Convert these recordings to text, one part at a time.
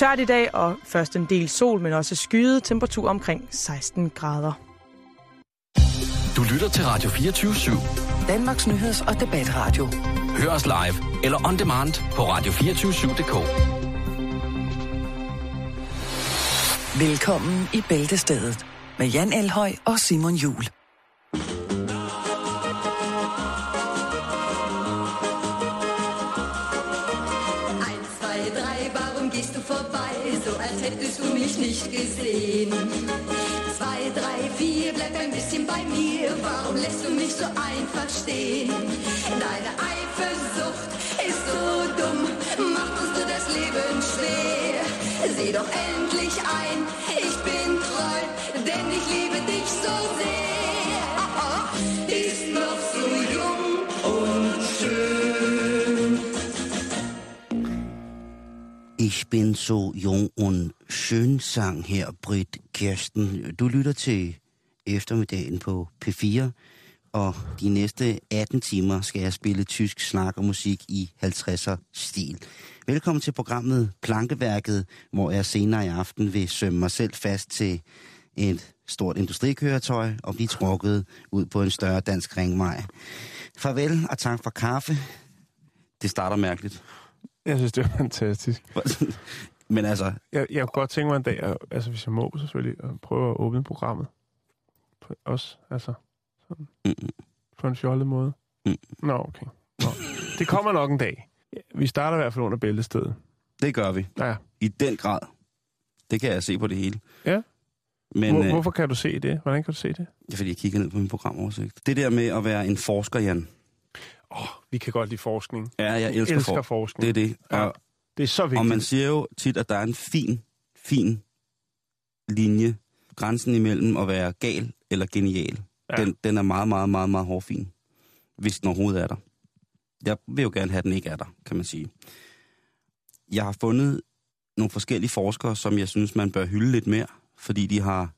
tørt i dag, og først en del sol, men også skyet temperatur omkring 16 grader. Du lytter til Radio 24 /7. Danmarks Nyheds- og Debatradio. Hør os live eller on demand på radio247.dk. Velkommen i Bæltestedet med Jan Elhøj og Simon Jul. Als hättest du mich nicht gesehen? Zwei, drei, vier, bleib ein bisschen bei mir, warum lässt du mich so einfach stehen? Deine Eifersucht ist so dumm, macht uns du das Leben schwer. Sieh doch endlich ein, ich bin treu, denn ich liebe dich so sehr. Ich bin so jung und schön, sang her Britt Kirsten. Du lytter til eftermiddagen på P4, og de næste 18 timer skal jeg spille tysk snak og musik i 50'er stil. Velkommen til programmet Plankeværket, hvor jeg senere i aften vil sømme mig selv fast til et stort industrikøretøj og blive trukket ud på en større dansk ringvej. Farvel og tak for kaffe. Det starter mærkeligt. Jeg synes, det er fantastisk. Men altså, Jeg, jeg kunne godt tænke mig en dag, at, altså hvis jeg må selvfølgelig, at prøve at åbne programmet. Også, altså, sådan, Mm-mm. på en fjollet måde. Mm. Nå, okay. Nå. Det kommer nok en dag. Vi starter i hvert fald under bæltestedet. det gør vi. Ja. I den grad. Det kan jeg se på det hele. Ja. Men Hvor, øh, hvorfor kan du se det? Hvordan kan du se det? det er fordi, jeg kigger ned på min programoversigt. Det der med at være en forsker, Jan. Åh, vi kan godt lide forskning. Ja, jeg elsker, elsker for. forskning. Det er det. Ja. Og, Det er så vigtigt. og man siger jo tit, at der er en fin, fin linje. Grænsen imellem at være gal eller genial. Ja. Ja. Den, den er meget, meget, meget, meget hårfin. Hvis den overhovedet er der. Jeg vil jo gerne have, at den ikke er der, kan man sige. Jeg har fundet nogle forskellige forskere, som jeg synes, man bør hylde lidt mere, fordi de har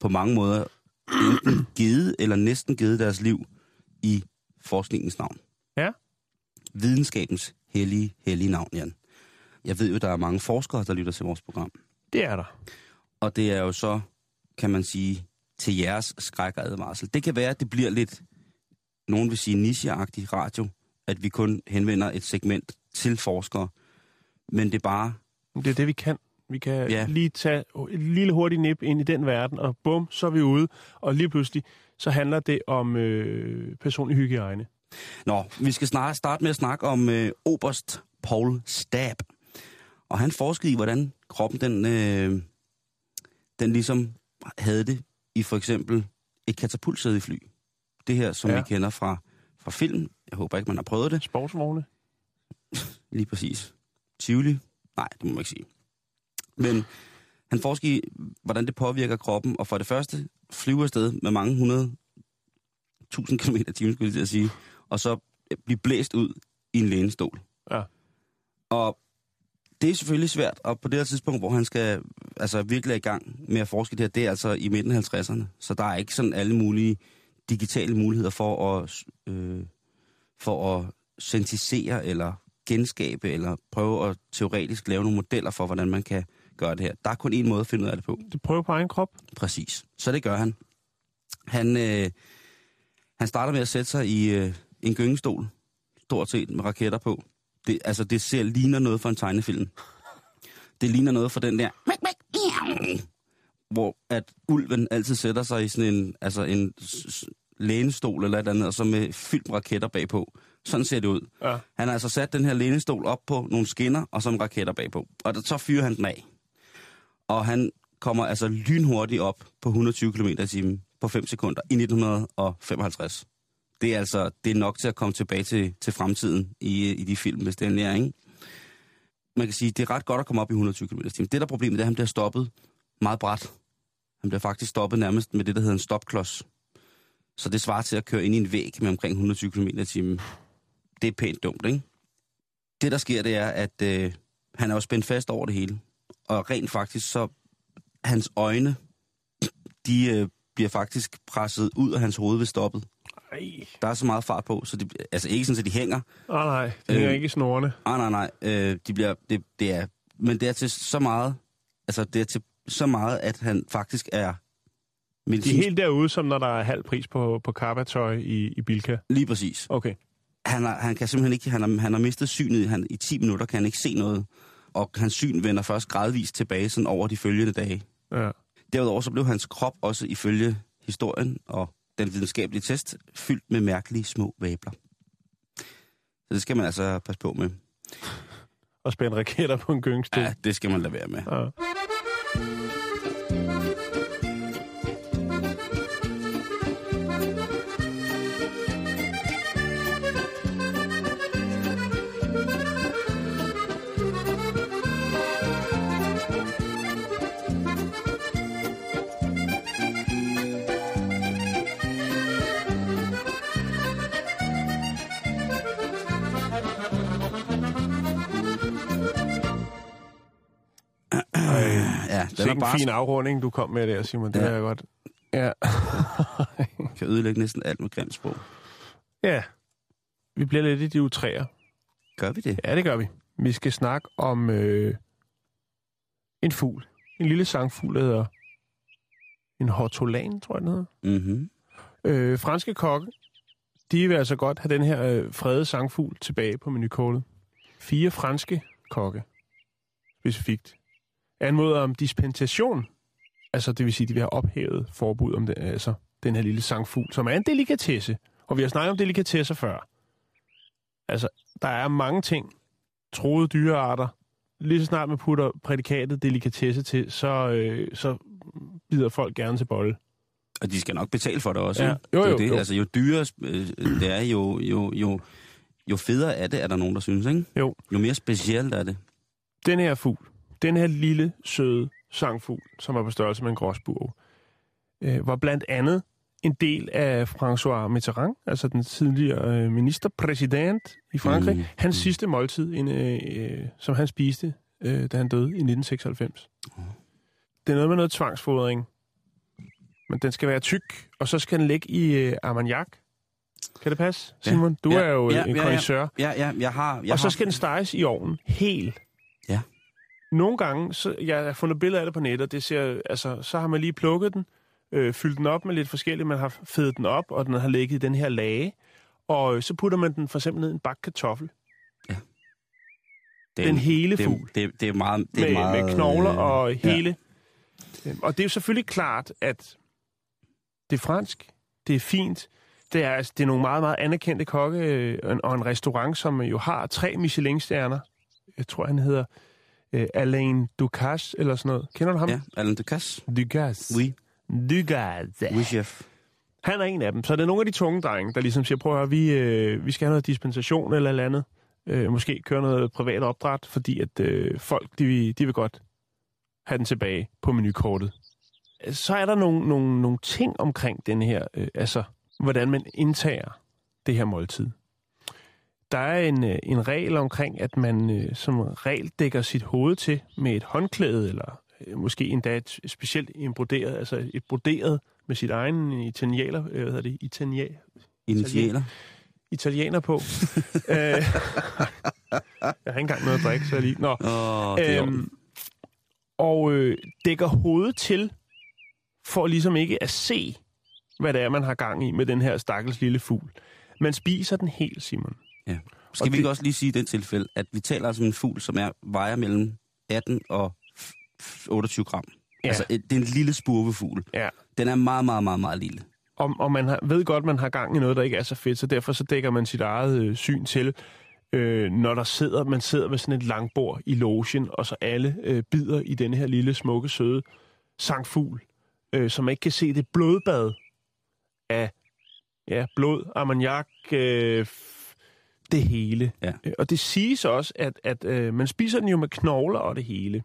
på mange måder enten givet eller næsten givet deres liv i forskningens navn. Ja. Videnskabens hellige, hellige navn, Jan. Jeg ved jo, der er mange forskere, der lytter til vores program. Det er der. Og det er jo så, kan man sige, til jeres skræk og advarsel. Det kan være, at det bliver lidt, nogen vil sige, nicheagtig radio, at vi kun henvender et segment til forskere. Men det er bare, Det er det, vi kan. Vi kan Ja. lige tage et lille hurtigt nip ind i den verden, og bum, så er vi ude. Og lige pludselig, så handler det om øh, personlig hygiejne. Nå, vi skal snart starte med at snakke om øh, Oberst Paul Stab. Og han forskede i, hvordan kroppen den, øh, den ligesom havde det i for eksempel et katapultsæde i fly. Det her, som. Ja. vi kender fra, fra film. Jeg håber ikke, man har prøvet det. Sportsvogne. Lige præcis. Tivoli? Nej, det må man ikke sige. Men han forsker i, hvordan det påvirker kroppen, og for det første flyve afsted med mange hundrede tusind kilometer i timen, skulle jeg sige, og så blive blæst ud i en lænestol. Ja. Og det er selvfølgelig svært, og på det her tidspunkt, hvor han skal altså virkelig i gang med at forske det her, det er altså i midten af 50'erne. Så der er ikke sådan alle mulige digitale muligheder for at, øh, for at syntetisere eller genskabe, eller prøve at teoretisk lave nogle modeller for, hvordan man kan gøre det her. Der er kun én måde at finde ud af det på. Det prøver på egen krop. Præcis. Så det gør han. Han, øh, han starter med at sætte sig i øh, en gyngestol, stort set med raketter på. Det, altså, det ser ligner noget for en tegnefilm. Det ligner noget for den der... Hvor at ulven altid sætter sig i sådan en, altså en lænestol eller et andet, og så med fyldt med raketter bagpå. Sådan ser det ud. Ja. Han har altså sat den her lænestol op på nogle skinner, og med raketter bagpå. Og der, så fyrer han den af. Og han kommer altså lynhurtigt op på 120 km i timen på 5 sekunder i 1955. Det er altså det er nok til at komme tilbage til, til fremtiden i, i de film, hvis det er ikke? Man kan sige, det er ret godt at komme op i 120 km i timen. Det der er problemet, det er, at han bliver stoppet meget bræt. Han bliver faktisk stoppet nærmest med det, der hedder en stopklods. Så det svarer til at køre ind i en væg med omkring 120 km i timen. Det er pænt dumt, ikke? Det, der sker, det er, at øh, han er jo spændt fast over det hele. Og rent faktisk, så hans øjne, de øh, bliver faktisk presset ud af hans hoved ved stoppet. Ej. Der er så meget fart på, så de, altså ikke sådan, at de hænger. Oh, nej, det er Øh. ikke i snorene. Nej, nej, nej. Øh, de bliver, det, det, er, men det er til så meget, altså det er til så meget, at han faktisk er De er medicinsk... helt derude, som når der er halv pris på, på Carva-tøj i, i Bilka. Lige præcis. Okay. Han, har, han kan simpelthen ikke, han har, han har mistet synet, han, i 10 minutter kan han ikke se noget, og hans syn vender først gradvist tilbage sådan over de følgende dage. Ja. Derudover så blev hans krop også ifølge historien og den videnskabelige test fyldt med mærkelige små vabler. Så det skal man altså passe på med. Og spænde raketter på en gyngstol. Ja, det skal man lade være med. Ja. Den Sikke er en bare fin afrunding, du kom med der, Simon. Det Ja. er jeg godt. Ja. kan ødelægge næsten alt med grimt sprog. ja. Vi bliver lidt i de utræer. Gør vi det? Ja, det gør vi. Vi skal snakke om øh, en fugl. En lille sangfugl, der hedder en hortolan, tror jeg, den hedder. Mhm. Øh, franske kokke, de vil altså godt have den her øh, fredede sangfugl tilbage på menukortet. Fire franske kokke, specifikt, anmoder om dispensation. Altså, det vil sige, de vil have ophævet forbud om den, altså, den her lille sangfugl, som er en delikatesse. Og vi har snakket om delikatesser før. Altså, der er mange ting, troede dyrearter. Lige så snart man putter prædikatet delikatesse til, så, øh, så bider folk gerne til bolle. Og de skal nok betale for det også. Ja. ikke? Jo, det er jo, det. jo. Altså, jo dyrere øh, det er, jo, jo, jo, jo federe er det, er der nogen, der synes, ikke? Jo. Jo mere specielt er det. den her fugl, den her lille, søde sangfugl, som er på størrelse med en gråsbue, øh, var blandt andet en del af François Mitterrand, altså den tidligere øh, ministerpræsident i Frankrig, Mm, mm, hans mm. sidste måltid, en, øh, øh, som han spiste, øh, da han døde i 1996. Det er noget med noget tvangsfodring, men den skal være tyk, og så skal den ligge i øh, armagnac. Kan det passe, Ja. Simon? Du Ja, er jo ja, ja, en ja, ja. connoisseur. Ja, ja, jeg har... Jeg og så har, skal den steges i ovnen hel. Ja. Nogle gange, så, jeg har fundet billeder af det på nettet, det ser, altså, så har man lige plukket den, øh, fyldt den op med lidt forskelligt, man har fedet den op, og den har ligget i den her lage, og øh, så putter man den for eksempel ned i en bakke kartoffel, det er den en- hele det, fugl, det, det, er meget... Det er med, meget, med knogler og ja. hele. Ja. Og det er jo selvfølgelig klart, at det er fransk, det er fint, det er, altså, det er nogle meget, meget anerkendte kokke, øh, og en- og en restaurant, som jo har tre Michelin-stjerner. Jeg tror, han hedder øh, Alain Ducasse, eller sådan noget. Kender du ham? Ja, Alain Ducasse. Ducasse. Oui, Ducasse. oui, chef. Han er en af dem. Så det er nogle af de tunge drenge, der ligesom siger, prøv at høre, vi, øh, vi skal have noget dispensation eller eller andet. Øh, måske køre noget privat opdræt, fordi at øh, folk, de, vil- de vil godt have den tilbage på menukortet. Så er der nogle, nogle, nogle ting omkring den her, øh, altså hvordan man indtager det her måltid. Der er en, øh, en regel omkring, at man øh, som regel dækker sit hoved til med et håndklæde, eller øh, måske endda et specielt broderet, altså et broderet med sit egen italiener, øh, hvad hedder det, italiener, Initialer. italiener på. øh, jeg har ikke engang noget at drikke, så jeg lige... Nå. Er Øhm, og øh, dækker hovedet til, for ligesom ikke at se, hvad det er, man har gang i med den her stakkels lille fugl. Man spiser den helt, Simon. Ja. Skal Og vi det- ikke også lige sige i den tilfælde, at vi taler altså om en fugl, som er, vejer mellem 18 og f- f- 28 gram. Ja. Altså, et- det er en lille spurvefugl. Ja. Den er meget, meget, meget, meget lille. Og, og man har, ved godt, man har gang i noget, der ikke er så fedt, så derfor så dækker man sit eget øh, syn til, øh, når der sidder, man sidder ved sådan et langbord i logen, og så alle øh, bider i denne her lille, smukke, søde sangfugl, øh, så man ikke kan se det blodbad af ja, blod, ammoniak, øh, det hele. Ja. Øh, Og det siges også, at, at øh, man spiser den jo med knogler og det hele.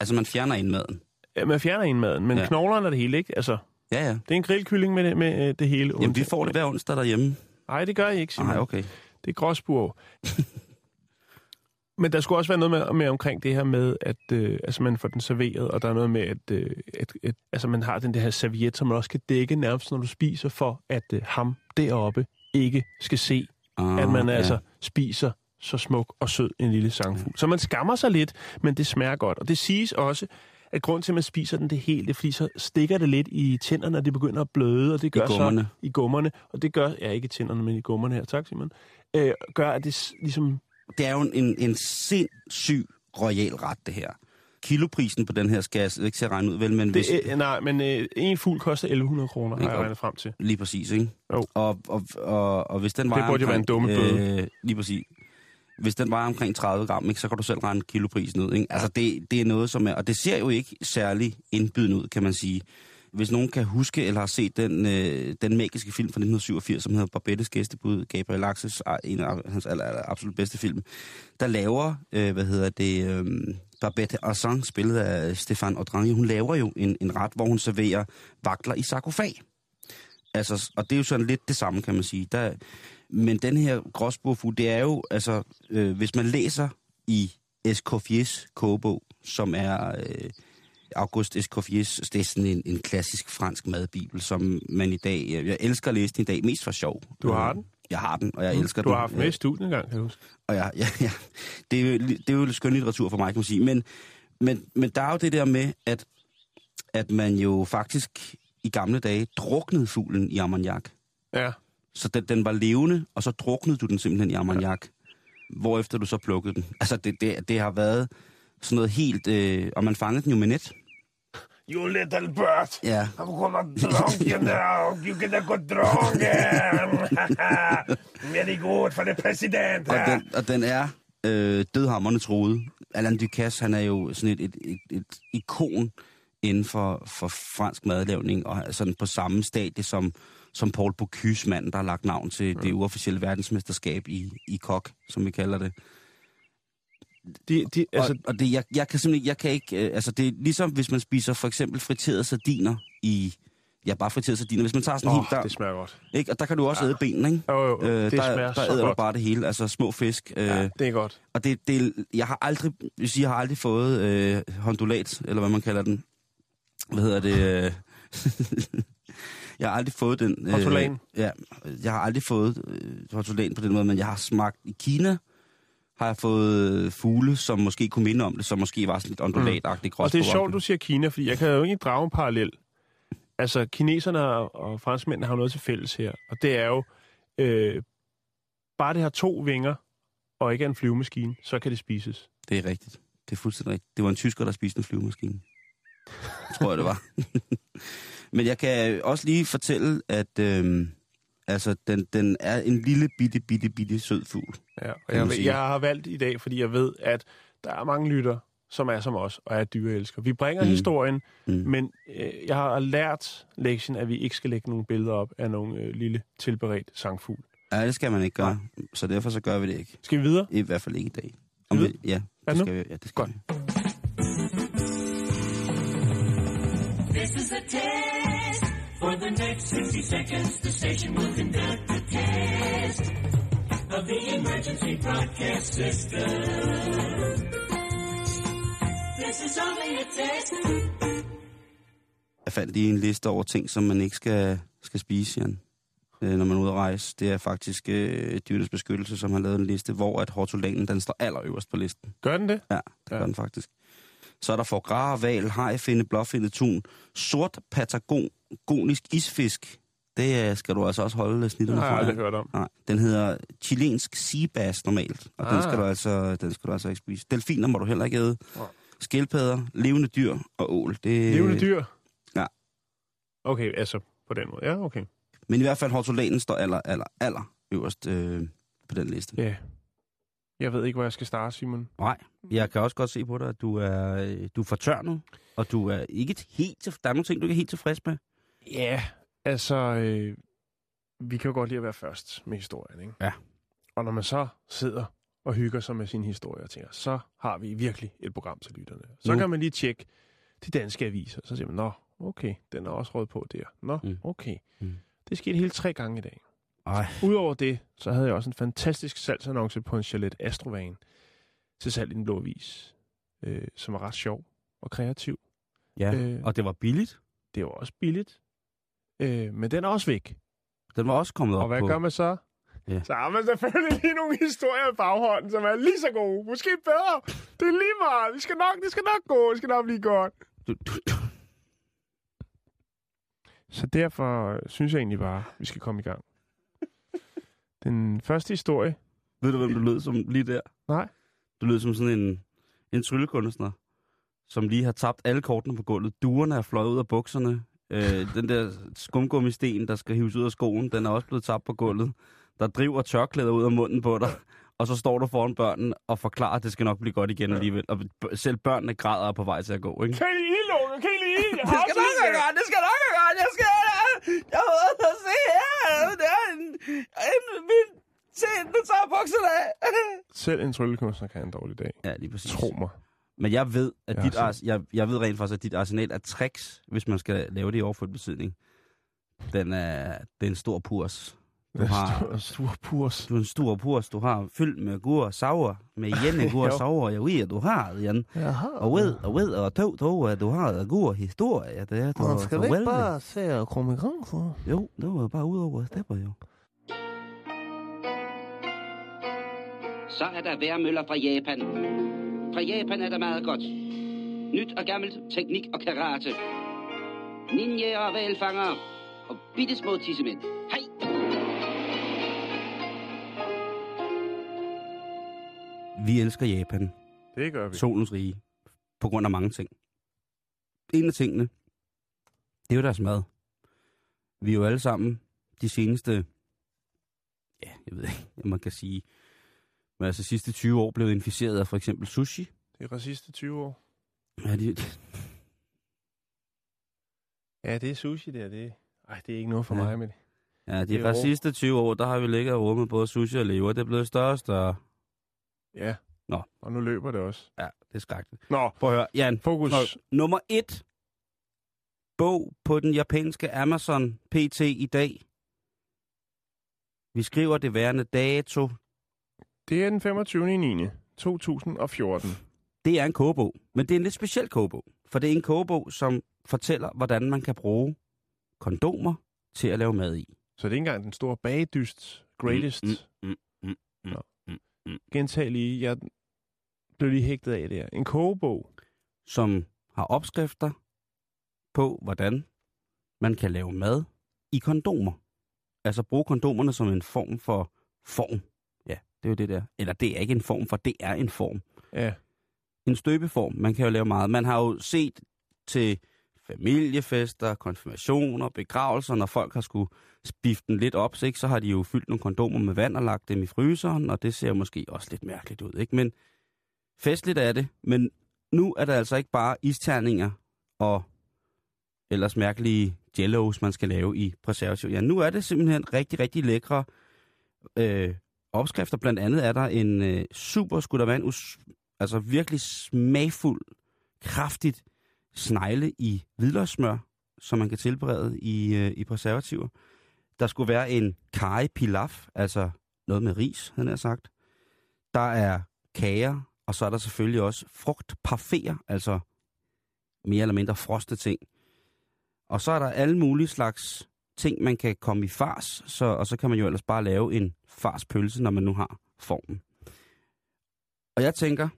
Altså, man fjerner indmaden. Ja, Man fjerner indmaden, men Ja. knoglerne er det hele, ikke? Altså, Ja, ja. det er en grillkylling med det, med øh, det hele. Jamen, vi får det hver onsdag derhjemme. Nej, det gør I ikke. Nej, okay. Det er gråsbur. Men der skulle også være noget med, med omkring det her med, at øh, altså man får den serveret, og der er noget med, at, øh, at, at altså man har den der her serviet, som man også kan dække nærmest, når du spiser, for at øh, ham deroppe ikke skal se, Ah, at man ja. altså spiser så smuk og sød en lille sangfugl. Så man skammer sig lidt, men det smager godt. Og det siges også, at grund til, at man spiser den det hele, det er, fordi så stikker det lidt i tænderne, og det begynder at bløde, og det gør gummerne. så i gummerne, og det gør, ja ikke i tænderne, men i gummerne her, tak Simon, øh, gør, at det ligesom, Det er jo en, en sindssyg royal ret, det her. Kiloprisen på den her skal jeg ikke til at regne ud, vel, men hvis, det, øh, nej, men øh, en fugl koster 1100 kroner, har jeg regnet frem til. lige præcis, ikke? Jo. Og, og, og, og hvis den var burde jo være en dumme bøde. lige præcis. Hvis den var omkring 30 gram, ikke, så kan du selv regne kiloprisen ud. Ikke? Altså, det, det er noget, som er... Og det ser jo ikke særlig indbydende ud, kan man sige. Hvis nogen kan huske eller har set den, øh, den magiske film fra 1987, som hedder Barbettes gæstebud, Gabriel Axels, ah, en af hans aller, aller, absolut bedste film, der laver, øh, hvad hedder det, øh, Barbette Arsan, spillet af Stefan Odrange, hun laver jo en, en ret, hvor hun serverer vakler i sarkofag. Altså, og det er jo sådan lidt det samme, kan man sige. Der, men den her gråsbogfugl, det er jo, altså, øh, hvis man læser i Escoffiers kogebog, som er øh, August Escoffiers, det er sådan en, en klassisk fransk madbibel, som man i dag, jeg, jeg elsker at læse den i dag, mest for sjov. Du har Øh, den? Jeg har den, og jeg elsker Du den. har haft med i studiet en gang, kan du huske. Og ja, ja, ja. Det, er jo, det er jo skøn litteratur for mig, kan man sige. Men, men, men der er jo det der med, at, at man jo faktisk i gamle dage druknede fuglen i ammoniak. Ja. Så den, den var levende, og så druknede du den simpelthen i ammoniak. Ja. Hvorefter du så plukkede den. Altså, det, det, det har været sådan noget helt... Øh, og man fangede den jo med net. You little bird. Ja. I'm gonna drunk you now. You gonna go drunk. Very good for the president. Og den, og den er øh, dødhammerne troet. Alain Ducasse, han er jo sådan et, et, et, et ikon inden for, for fransk madlavning, og sådan på samme stadie som, som Paul Bocuse, mand, der har lagt navn til det uofficielle verdensmesterskab i, i kok, som vi kalder det. De, de, Altså, og, og det, jeg, jeg kan simpelthen, jeg kan ikke, øh, altså det er ligesom hvis man spiser for eksempel friterede sardiner i, ja bare friterede sardiner, hvis man tager sådan en åh, helt, der, det smager godt. ikke, og der kan du også æde benene, ikke? Jo, jo, Øh, det der, smager der så æder du godt. bare det hele, altså små fisk. Øh, Ja, det er godt. Og det, det, jeg har aldrig, jeg, vil sige, jeg har aldrig fået øh, hondulat, eller hvad man kalder den. Hvad hedder det? Øh, jeg har aldrig fået den. Øh, Hortolan. ja, jeg har aldrig fået øh, hortolan på den måde, men jeg har smagt i Kina, har jeg fået øh, fugle, som måske kunne minde om det, som måske var sådan lidt ondulatagtigt Mm. Og det er sjovt, du siger Kina, fordi jeg kan jo ikke drage en parallel. Altså, kineserne og, franskmændene har jo noget til fælles her, og det er jo, øh, bare det har to vinger, og ikke er en flyvemaskine, så kan det spises. Det er rigtigt. Det er fuldstændig rigtigt. Det var en tysker, der spiste en flyvemaskine. Tror jeg, det var. Men jeg kan også lige fortælle, at øhm, altså, den, den er en lille bitte, bitte, bitte sød fugl. Ja, og jeg, jeg har valgt i dag, fordi jeg ved, at der er mange lytter, som er som os, og er dyreelsker. Vi bringer mm. Historien, Mm. men øh, jeg har lært lektien, at vi ikke skal lægge nogle billeder op af nogle øh, lille tilberedt sangfugl. Ja, det skal man ikke gøre. Så derfor så gør vi det ikke. Skal vi videre? I hvert fald ikke i dag. Om vi, ja, det skal vi. Ja, det skal Godt. vi. This is a test. For the next 60 seconds, the station will conduct a test of the emergency broadcast system. This is only a test. Jeg fandt lige en liste over ting, som man ikke skal, skal spise, Jan, øh, når man er ude at rejse. Det er faktisk øh, Dyrenes Beskyttelse, som har lavet en liste, hvor at hortolanen, den står allerøverst på listen. Gør den det? Ja, det ja. gør den faktisk. Så er der for grar, val, hajfinde, blåfindet tun, sort patagonisk isfisk. Det øh, skal du altså også holde Det snitterne har for. jeg aldrig ja. hørt om. Nej, den hedder chilensk seabass normalt, og ah. den, Ah. skal du altså, den skal du altså ikke spise. Delfiner må du heller ikke æde. Nej. Skildpadder, levende dyr og ål. Det, Levende dyr? ja. Okay, altså på den måde. Ja, okay. Men i hvert fald hortolanen står aller, aller, aller øverst øh, på den liste. Ja. Jeg ved ikke, hvor jeg skal starte, Simon. Nej, jeg kan også godt se på dig, at du er, øh, du er fortørnet, og du er ikke helt til, der er nogle ting, du ikke er helt tilfreds med. Ja, altså, øh, vi kan jo godt lide at være først med historien, ikke? Ja. Og når man så sidder og hygger sig med sin historie og tænker, så har vi virkelig et program til lytterne. Så Nu. kan man lige tjekke de danske aviser. Så siger man, nå, okay, den er også råd på der. Nå, Mm. okay. Mm. Det skete hele tre gange i dag. Ej, Udover det, så havde jeg også en fantastisk salgsannonce på en Chalet Astrovan til salg i den blå avis, øh, som var ret sjov og kreativ. ja. Øh. Øh. Og det var billigt. Det var også billigt, øh, men den er også væk. Den var også kommet op Og hvad på... gør man så? Ja. Så har man selvfølgelig lige nogle historier i baghånden, som er lige så gode. Måske bedre. Det er lige meget. Vi skal nok, det skal nok gå. Det skal nok blive godt. Du, du, du. Så derfor synes jeg egentlig bare, vi skal komme i gang. Den første historie. Ved du, hvem du lød som lige der? Nej. Du lød som sådan en, en tryllekunstner, som lige har tabt alle kortene på gulvet. Duerne er fløjet ud af bukserne. Øh, den der skumgummisten, der skal hives ud af skoen, den er også blevet tabt på gulvet. Der driver tørklæder ud af munden på dig. Og så står du foran børnene og forklarer, at det skal nok blive godt igen alligevel. Og selv børnene græder på vej til at gå, ikke? Kan I Lunge? Kan I lide? Det skal nok være godt, det skal nok være godt, jeg skal... Jeg har været ude at se her, det er en... min... Se, nu tager bukserne af. Selv en tryllekunstner kan have en dårlig dag. Ja, lige præcis. Tro mig. Men jeg ved, at Jeg dit ars, jeg, jeg ved rent faktisk, at dit arsenal af tricks, hvis man skal lave det i overført betydning, den er, det er en stor purs. Du har, Stor, stor purs. du er en stor purs, du har fyldt med gur sauer, med jenne gur Jo. sauer, jeg ved, at du har det, Jan. Jaha. Og ved, og ved, og tog, tog, at du har gur historie, det er, du Man skal ikke bare se at komme i gang for. Jo, det var bare ud over stepper, jo. Så er der værmøller fra Japan. Fra Japan er der meget godt. Nyt og gammelt, teknik og karate. Ninja og valfanger. Og bitte små tissemænd. Hej! Vi elsker Japan, Det gør vi. solens rige, på grund af mange ting. En af tingene, det er jo deres mad. Vi er jo alle sammen de seneste, ja, jeg ved ikke, hvad man kan sige, men altså sidste 20 år blevet inficeret af for eksempel sushi. Det er de sidste 20 år. Ja, de, Ja, det er sushi der. Det er... Ej, det er ikke noget for Ja. mig med det. ja, Det de er fra rå. sidste 20 år, der har vi ligget og rummet både sushi og lever. Det er blevet større og større. Ja. Nå. Og nu løber det også. Ja, det er skrækkeligt. Nå, Prøv at høre, Jan. fokus. Nå, nummer et bog på den japanske Amazon PT i dag. Vi skriver det værende dato. Det er den 25. 9. 2014. Det er en kogebog, men det er en lidt speciel kogebog. For det er en kogebog, som fortæller, hvordan man kan bruge kondomer til at lave mad i. Så det er ikke engang den store bagdyst. Greatest. Mm, mm, mm, mm, Nå. mm, mm. Gentag lige. Jeg blev lige hægtet af det her. En kogebog. Som har opskrifter på, hvordan man kan lave mad i kondomer. Altså bruge kondomerne som en form for form. Det er jo det der. Eller det er ikke en form, for det er en form. Ja. en støbeform. Man kan jo lave meget. Man har jo set til familiefester, konfirmationer, begravelser, når folk har skulle spifte den lidt op, så, ikke, så har de jo fyldt nogle kondomer med vand og lagt dem i fryseren, og det ser måske også lidt mærkeligt ud. Ikke? Men festligt er det. Men nu er der altså ikke bare isterninger og ellers mærkelige jellos, man skal lave i preservativ. Ja, nu er det simpelthen rigtig, rigtig lækre øh, opskrifter. Blandt andet er der en øh, super skuddervand, us- altså virkelig smagfuld, kraftigt snegle i hvidløgssmør, som man kan tilberede i, øh, i preservativer. Der skulle være en kari pilaf, altså noget med ris, havde jeg sagt. Der er kager, og så er der selvfølgelig også frugtparfaiter, altså mere eller mindre frosne ting. Og så er der alle mulige slags ting, man kan komme i fars, så, og så kan man jo ellers bare lave en farspølse, når man nu har formen. Og jeg tænker,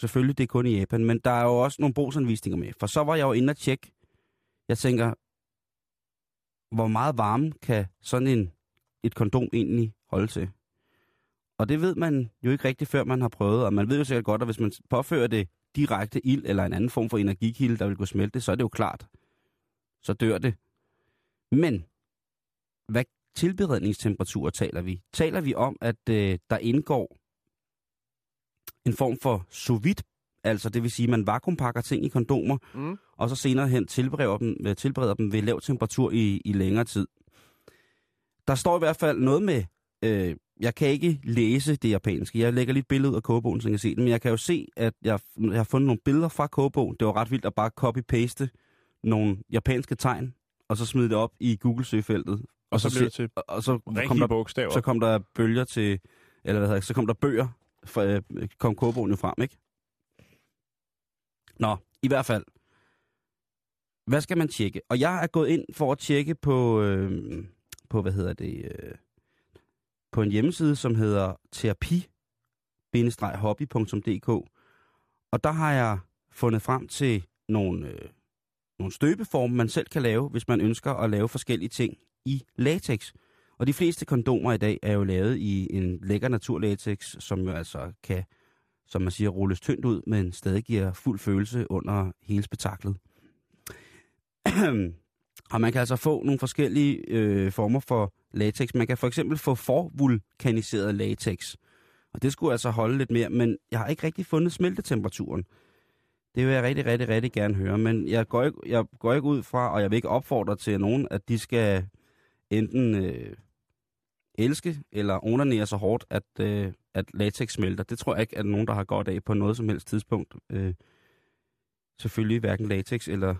selvfølgelig det er kun i Japan, men der er jo også nogle brugsanvisninger med. For så var jeg jo inde og tjekke. Jeg tænker, hvor meget varme kan sådan en, et kondom egentlig holde til? Og det ved man jo ikke rigtigt, før man har prøvet. Og man ved jo sikkert godt, at hvis man påfører det direkte ild eller en anden form for energikilde, der vil gå smelte, så er det jo klart. Så dør det. Men, hvad tilberedningstemperaturer taler vi? Taler vi om, at øh, der indgår en form for sous vide, altså det vil sige, at man vakuumpakker ting i kondomer, Mm. og så senere hen tilbereder dem, øh, tilbereder dem ved lav temperatur i, i længere tid. Der står i hvert fald noget med, øh, jeg kan ikke læse det japanske, jeg lægger lige et billede ud af kogebogen, så jeg kan se det, men jeg kan jo se, at jeg, jeg har fundet nogle billeder fra kogebogen. Det var ret vildt at bare copy-paste nogle japanske tegn, og så smide det op i Google-søgefeltet. Og så se- blev det til og, og så kom der bogstaver. så kom der bølger til, eller hvad hedder, så kom der bøger, for, øh, kom kogebogen jo frem, ikke? Nå, i hvert fald. Hvad skal man tjekke? Og jeg er gået ind for at tjekke på, øh, på hvad hedder det, øh, på en hjemmeside, som hedder terapi-hobby.dk. Og der har jeg fundet frem til nogle, øh, nogle støbeforme, man selv kan lave, hvis man ønsker at lave forskellige ting i latex. Og de fleste kondomer i dag er jo lavet i en lækker naturlatex, som jo altså kan, som man siger, rulles tyndt ud, men stadig giver fuld følelse under hele spektaklet. og man kan altså få nogle forskellige øh, former for latex. Man kan for eksempel få forvulkaniseret latex. Og det skulle altså holde lidt mere, men jeg har ikke rigtig fundet smeltetemperaturen. Det vil jeg rigtig, rigtig, rigtig gerne høre, men jeg går ikke, jeg går ikke ud fra, og jeg vil ikke opfordre til nogen, at de skal enten øh, elske eller onanere så hårdt, at, øh, at latex smelter. Det tror jeg ikke, at nogen, der har godt af på noget som helst tidspunkt. Øh, selvfølgelig hverken latex eller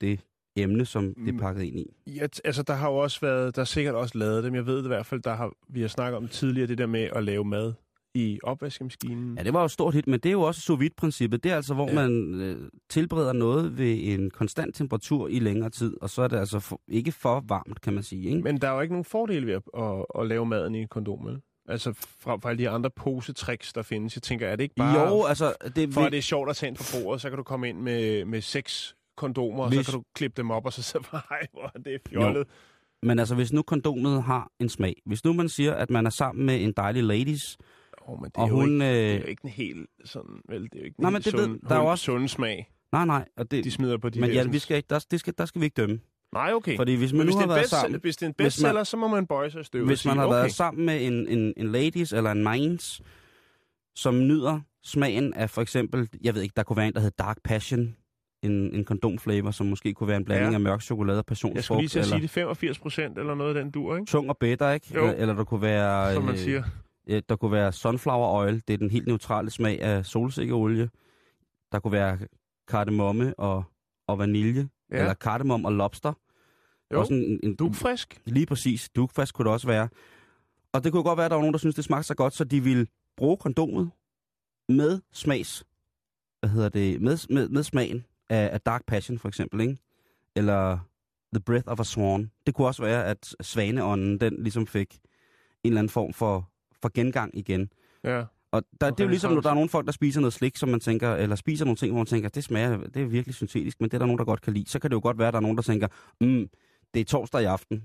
det emne, som det er Mm. pakket ind i. Ja, altså der har jo også været, der er sikkert også lavet dem. Jeg ved det i hvert fald, der har, vi har snakket om tidligere, det der med at lave mad i opvaskemaskinen. Ja, det var jo et stort hit, men det er jo også sous vide-princippet. Det er altså, hvor Ja. man øh, tilbereder noget ved en konstant temperatur i længere tid, og så er det altså for, ikke for varmt, kan man sige. Ikke? Men der er jo ikke nogen fordel ved at, at, at lave maden i en kondom, vel? Altså fra, fra alle de andre posetricks, der findes. Jeg tænker, er det ikke bare... jo, altså... Det, For at det er sjovt at tage ind på bordet, så kan du komme ind med, med seks kondomer, og Hvis- så kan du klippe dem op, og så så nej, hvor er det fjollet. Men altså, hvis nu kondomet har en smag. Hvis nu man siger, at man er sammen med en dejlig ladies, Oh, men det er, og jo hun... ikke, det er Øh, jo ikke en helt sådan, vel, det er jo ikke en Nej, men det sund, ved- der er jo også- sund smag, nej, nej. Og det, de smider på de men her. ja, vi skal ikke, der, det skal, der skal vi ikke dømme. Nej, okay. Fordi hvis men man hvis nu har været best, sammen... hvis det er en man- bestseller, så må man bøje sig støvet Hvis sige, man har okay. været sammen med en, en, en ladies eller en minds, som nyder smagen af for eksempel, jeg ved ikke, der kunne være en, der hedder Dark Passion, en, en kondomflavor, som måske kunne være en blanding Ja. af mørk chokolade og Jeg skulle lige passionsfrugt, til at sige det 85 procent eller noget af den dur, ikke? tung og bitter, ikke? Jo. Eller, eller der kunne være... Som man øh, siger. Øh, Der kunne være sunflower oil, det er den helt neutrale smag af solsikkeolie. Der kunne være kardemomme og, og vanilje, Ja. eller kardemomme og lobster. Jo, Også en, en, dugfrisk. Lige præcis. Dugfast kunne det også være. Og det kunne godt være, at der var nogen, der synes det smagte så godt, så de ville bruge kondomet med smags... Hvad hedder det? Med, med, med smagen af, af Dark Passion, for eksempel, ikke? Eller The Breath of a Swan. Det kunne også være, at svaneånden, den ligesom fik en eller anden form for, for gengang igen. Ja. Og der, det er jo ligesom, når der er nogle folk, der spiser noget slik, som man tænker, eller spiser nogle ting, hvor man tænker, det smager, det er virkelig syntetisk, men det er der nogen, der godt kan lide. Så kan det jo godt være, at der er nogen, der tænker, mm, det er torsdag i aften,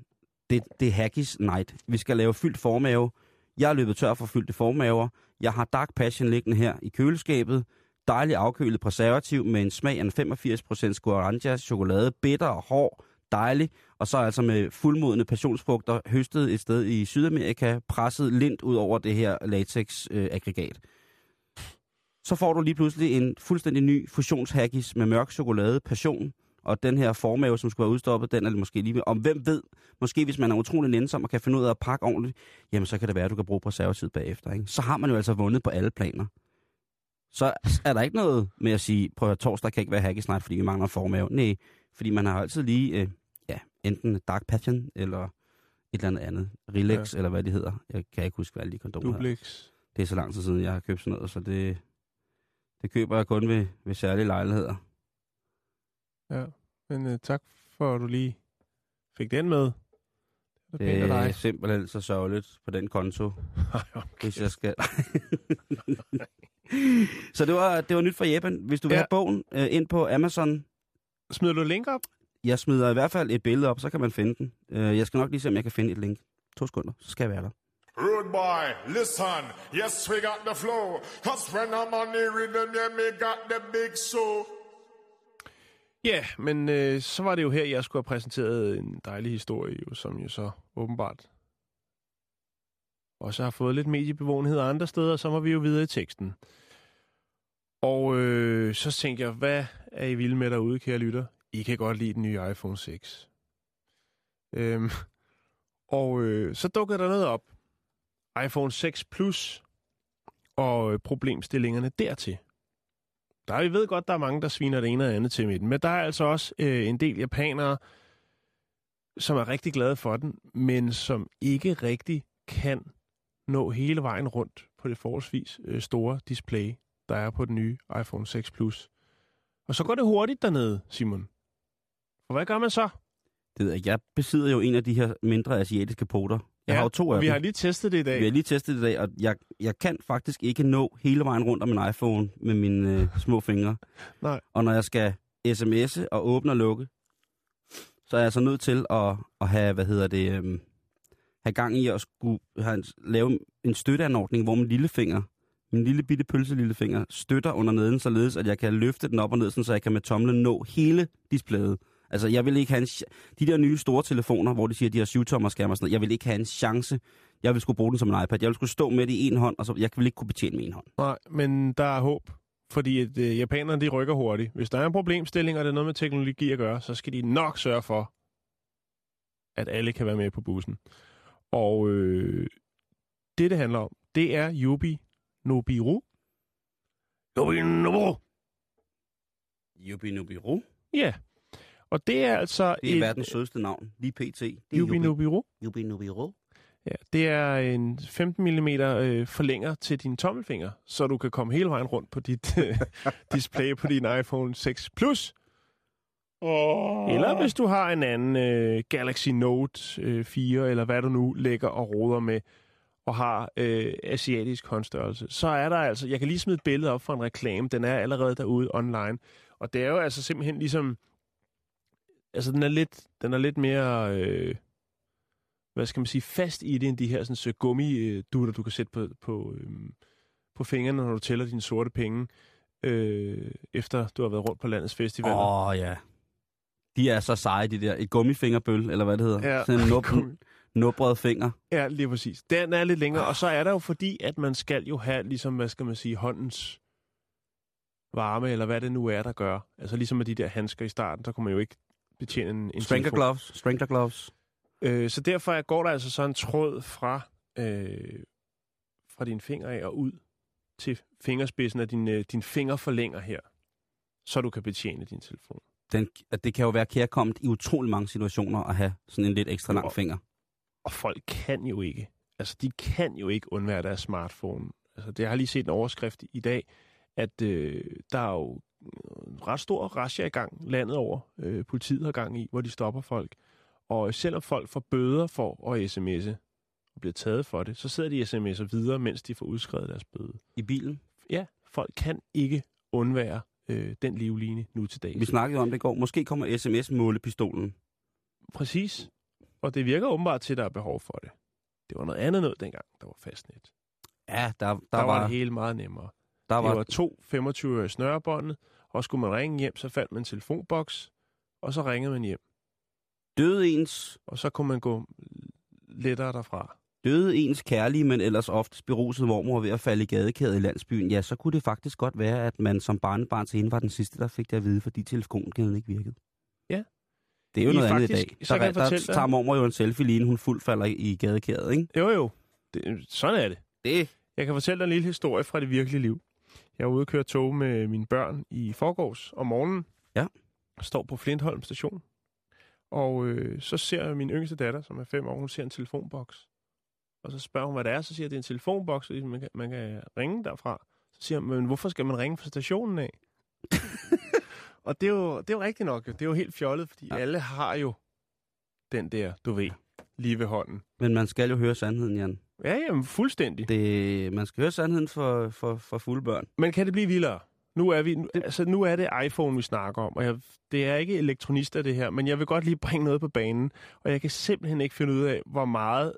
det, det er haggis night, vi skal lave fyldt formave, jeg er løbet tør for fyldte formaver, jeg har Dark Passion liggende her i køleskabet, dejlig afkølet preservativ med en smag af en 85% guaranja, chokolade, bitter og hård, dejlig, og så altså med fuldmodne passionsfrugter høstet et sted i Sydamerika, presset lint ud over det her latex-aggregat. så får du lige pludselig en fuldstændig ny fusionshaggis med mørk chokolade, passion, og den her formave, som skulle være udstoppet, den er måske lige med. Om hvem ved, måske hvis man er utrolig nænsom og kan finde ud af at pakke ordentligt, jamen så kan det være, at du kan bruge preservativ bagefter. Ikke? Så har man jo altså vundet på alle planer. Så er der ikke noget med at sige, prøv at høre, torsdag kan ikke være haggis night, fordi vi mangler formave. Nej, fordi man har altid lige, øh, enten Dark Passion eller et eller andet. Relax, ja. eller hvad det hedder. Jeg kan ikke huske, hvad alle de kondomer. Duplex. Det er så lang tid siden, jeg har købt sådan noget, så det, det køber jeg kun ved, ved særlige lejligheder. Ja, men uh, tak for, at du lige fik den med. Det er Det er dig. simpelthen så sørgeligt på den konto, Ej, okay. hvis jeg skal... så det var, det var nyt fra Japan. Hvis du vil Ja. have bogen øh, ind på Amazon, Smider du link op? Jeg smider i hvert fald et billede op, så kan man finde den. Øh, jeg skal nok lige se, om jeg kan finde et link. To sekunder, så skal jeg være der. Rude boy, listen. Yes, we got the flow. Cause when I'm on the rhythm, yeah, me got the big show. Ja, men øh, så var det jo her, jeg skulle have præsenteret en dejlig historie, jo, som jo så åbenbart også har fået lidt mediebevågenhed andre steder, og så må vi jo videre i teksten. Og øh, så tænkte jeg, hvad er I vilde med derude, kære lytter? I kan godt lide den nye iPhone 6. Øhm, og øh, så dukkede der noget op. iPhone 6 Plus og øh, problemstillingerne dertil. Der vi ved godt, der er mange, der sviner det ene og andet til med den, men der er altså også øh, en del japanere, som er rigtig glade for den, men som ikke rigtig kan nå hele vejen rundt på det forholdsvis øh, store display, der er på den nye iPhone 6 Plus. Og så går det hurtigt dernede, Simon. Og hvad gør man så? Det ved jeg, jeg besidder jo en af de her mindre asiatiske poter, Jeg har jo to af vi dem. har lige testet det i dag. Vi har lige testet det i dag, og jeg, jeg kan faktisk ikke nå hele vejen rundt om min iPhone med mine øh, små fingre. Nej. Og når jeg skal sms'e og åbne og lukke, så er jeg så nødt til at, at have, hvad hedder det, øhm, have gang i at skulle have, en- lave en støtteanordning, hvor min lillefinger, min lille bitte pølse lillefinger, støtter under neden, således at jeg kan løfte den op og ned, sådan, så jeg kan med tomlen nå hele displayet. Altså, jeg vil ikke have en... De der nye store telefoner, hvor de siger, at de har 7 tommer skærm og sådan noget, jeg vil ikke have en chance. Jeg vil skulle bruge den som en iPad. Jeg vil skulle stå med det i en hånd, og så jeg vil ikke kunne betjene med en hånd. Nej, men der er håb. Fordi at, øh, japanerne, de rykker hurtigt. Hvis der er en problemstilling, og det er noget med teknologi at gøre, så skal de nok sørge for, at alle kan være med på bussen. Og øh, det, det handler om, det er Yubi Nobiru. Yubi Nobiru. Yubi Nubiru. Ja. Og det er altså... Det er et- verdens sødeste navn. Lige pt. Er. Yubi Nubiru. Ja, det er en 15 mm øh, forlænger til din tommelfinger, så du kan komme hele vejen rundt på dit øh, display på din iPhone 6 Plus. Oh. Eller hvis du har en anden øh, Galaxy Note øh, 4, eller hvad du nu lægger og roder med, og har øh, asiatisk håndstørrelse, så er der altså, jeg kan lige smide et billede op for en reklame, den er allerede derude online, og det er jo altså simpelthen ligesom, altså den er lidt, den er lidt mere... Øh, hvad skal man sige, fast i det, end de her sådan, så gummidutter, du kan sætte på, på, øhm, på fingrene, når du tæller dine sorte penge, øh, efter du har været rundt på landets festivaler. Åh, oh, ja. De er så seje, de der. Et gummifingerbøl, eller hvad det hedder. Ja. Sådan en nup, nubret finger. Ja, lige præcis. Den er lidt længere, og så er der jo fordi, at man skal jo have, ligesom, hvad skal man sige, håndens varme, eller hvad det nu er, der gør. Altså ligesom med de der handsker i starten, så kunne man jo ikke betjene en, en Strangler telefon. gloves. Strangler gloves. Øh, så derfor er- går der altså så en tråd fra, øh, fra din finger af og ud til fingerspidsen af din, øh, din fingerforlænger her, så du kan betjene din telefon. Den, at det kan jo være kærkommet i utrolig mange situationer at have sådan en lidt ekstra lang Jo. finger. Og folk kan jo ikke, altså de kan jo ikke undvære deres smartphone. Altså det jeg har lige set en overskrift i dag, at øh, der er jo ret stor rasje i gang landet over. Øh, politiet har gang i, hvor de stopper folk. Og selvom folk får bøder for at sms'e og bliver taget for det, så sidder de sms'er videre, mens de får udskrevet deres bøde. I bilen. Ja, folk kan ikke undvære øh, den livline nu til dags. Vi snakkede om det i går. Måske kommer sms-målepistolen. Præcis. Og det virker åbenbart til, at der er behov for det. Det var noget andet noget dengang, der var fastnet. Ja, der, der, Der, var, var det hele meget nemmere. Der Der var, det var to 25 øre i snørebåndet, og skulle man ringe hjem, så faldt man en telefonboks, og så ringede man hjem. døde ens, Og så kunne man gå lettere derfra. døde ens kærlige, men ellers ofte beruset mormor ved at falde i gadekæret i landsbyen, ja, så kunne det faktisk godt være, at man som barnebarn til hende var den sidste, der fik det at vide, fordi telefonen ikke virkede. Ja. Det er jo I noget andet i faktisk- dag. så Der, der, dig- tager mormor jo en selfie lige, inden hun fuldt falder i, i gadekæret, ikke? Jo jo, det, sådan er det. Det Jeg kan fortælle dig en lille historie fra det virkelige liv. Jeg var ude og køre tog med mine børn i forgårs om morgenen. Ja. Jeg står på Flintholm station. Og øh, så ser jeg min yngste datter, som er fem år, hun ser en telefonboks. Og så spørger hun, hvad det er. Så siger jeg, det er en telefonboks, og man kan, man kan ringe derfra. Så siger hun, men hvorfor skal man ringe fra stationen af? og det er, jo, det er jo rigtigt nok. Det er jo helt fjollet, fordi ja. alle har jo den der, du ved, lige ved hånden. Men man skal jo høre sandheden, Jan. Ja, jamen, fuldstændig. Det, man skal høre sandheden for, for, for fulde børn. Men kan det blive vildere? Nu er, vi, altså, nu er det iPhone, vi snakker om, og jeg, det er ikke elektronister, det her, men jeg vil godt lige bringe noget på banen, og jeg kan simpelthen ikke finde ud af, hvor meget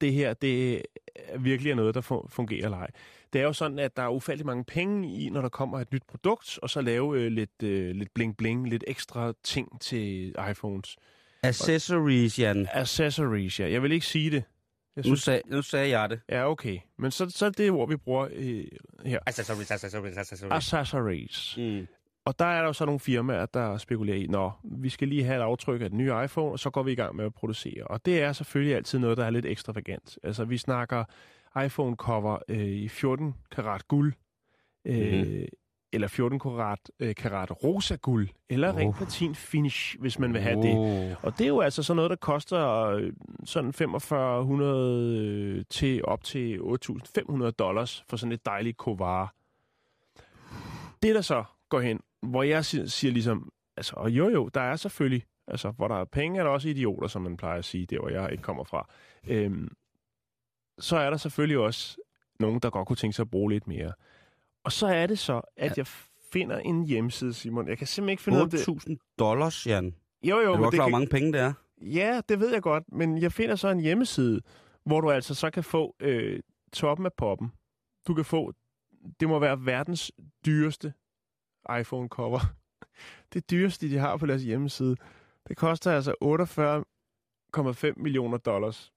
det her det virkelig er noget, der fu- fungerer eller ej. Det er jo sådan, at der er ufattelig mange penge i, når der kommer et nyt produkt, og så lave øh, lidt, øh, lidt bling-bling, lidt ekstra ting til iPhones. Accessories, Jan. Accessories, ja. Jeg vil ikke sige det. Jeg Nu, synes, sag, nu sagde jeg det. ja, okay. Men så, så er det ord, vi bruger øh, her. Accessories, accessories, accessories. Accessories. Mm. Og der er der jo så nogle firmaer, der spekulerer i, nå, vi skal lige have et aftryk af den nye iPhone, og så går vi i gang med at producere. Og det er selvfølgelig altid noget, der er lidt ekstravagant. Altså, vi snakker iPhone-cover øh, i 14 karat guld, øh, Mhm. Eller 14 karat, øh, karat rosa guld, eller Oh. ring platin finish, hvis man vil have det. Oh. Og det er jo altså sådan noget, der koster øh, sådan 4500 øh, til op til 8500 dollars for sådan et dejligt kovare. Det der så går hen, hvor jeg siger, siger ligesom, altså, og jo jo, der er selvfølgelig Altså, hvor der er penge, er der også idioter, som man plejer at sige, der hvor jeg ikke kommer fra. Øhm, så er der selvfølgelig også nogen, der godt kunne tænke sig at bruge lidt mere. Og så er det så, at jeg finder en hjemmeside, Simon. Jeg kan simpelthen ikke finde ud af det. 8.000 dollars, Jan. Jo, jo, Er du men det klar, hvor kan... mange penge det er? Ja, det ved jeg godt, men jeg finder så en hjemmeside, hvor du altså så kan få øh, toppen af poppen. Du kan få, det må være verdens dyreste iPhone-cover. Det dyreste, de har på deres hjemmeside. Det koster altså 48,5 millioner dollars.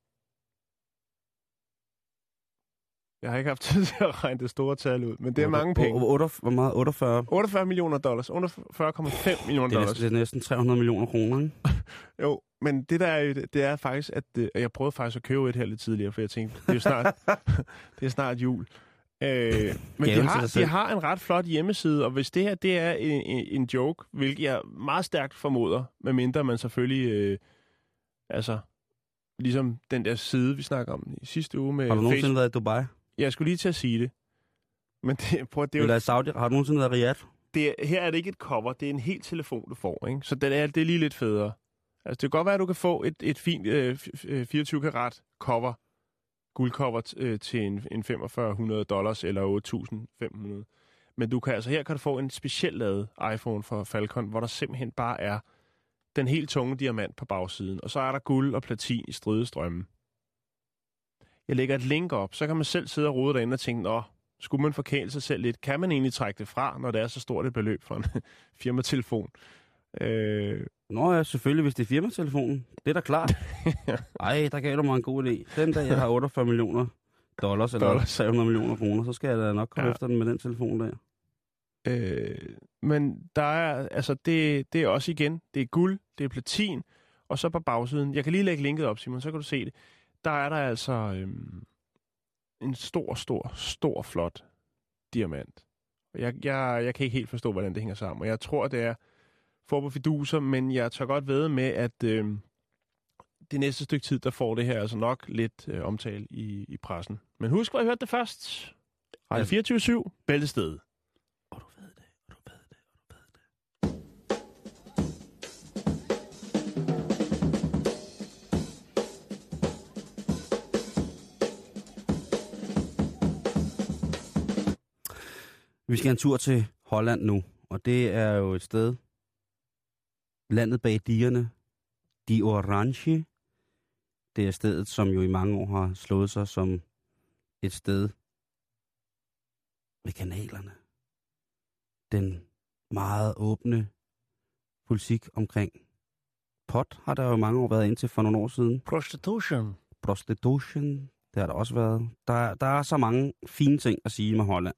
Jeg har ikke haft tid til at regne det store tal ud, men det er mange penge. Hvor, meget? 48? 48 millioner dollars. 48,5 millioner er, dollars. det er næsten 300 millioner kroner, ikke? Jo, men det der er det er faktisk, at øh, jeg prøvede faktisk at købe et her lidt tidligere, for jeg tænkte, det er jo snart, det er snart jul. Øh, men de har, de har en ret flot hjemmeside, og hvis det her det er en, en, en joke, hvilket jeg meget stærkt formoder, medmindre man selvfølgelig, øh, altså, ligesom den der side, vi snakker om i sidste uge med Har du nogensinde Facebook. været i Dubai? Jeg skulle lige til at sige det. Men det, prøv, det er jo Eller Saudi? Har du nogensinde været Riyadh? det, er- her er det ikke et cover, det er en helt telefon, du får. Ikke? Så det er, det er lige lidt federe. Altså, det kan godt være, at du kan få et, et fint øh, f- øh, 24 karat cover, guldcover øh, til en, en 4500 dollars eller 8.500. Men du kan altså her kan du få en specielt lavet iPhone fra Falcon, hvor der simpelthen bare er den helt tunge diamant på bagsiden, og så er der guld og platin i stridestrømme. Jeg lægger et link op, så kan man selv sidde og rode derinde og tænke, nå, skulle man forkæle sig selv lidt? Kan man egentlig trække det fra, når det er så stort et beløb for en firmatelefon? Øh, Nå ja, selvfølgelig, hvis det er firmatelefonen. Det er da klart. Ej, der gav du mig en god idé. Den dag, jeg har 48 millioner dollars, eller Dollars. 300 millioner kroner, så skal jeg da nok komme ja. efter den med den telefon der. øh, men der er, altså det, det er også igen, det er guld, det er platin, og så på bagsiden, jeg kan lige lægge linket op, Simon, så kan du se det. Der er der altså øhm, en stor, stor, stor, flot diamant. Jeg, jeg, jeg kan ikke helt forstå, hvordan det hænger sammen, og jeg tror, det er for på fiduser, men jeg tør godt ved med, at øhm, det næste stykke tid, der får det her altså nok lidt øh, omtale i, i pressen. Men husk, hvor I hørte det først. Radio 24-7, Bæltested. Vi skal en tur til Holland nu, og det er jo et sted, landet bag digerne, De Orange. Det er stedet, som jo i mange år har slået sig som et sted ved kanalerne. Den meget åbne politik omkring pot har der jo mange år været indtil for nogle år siden. Prostitution. Prostitution, det har der også været. Der, der er så mange fine ting at sige med Holland.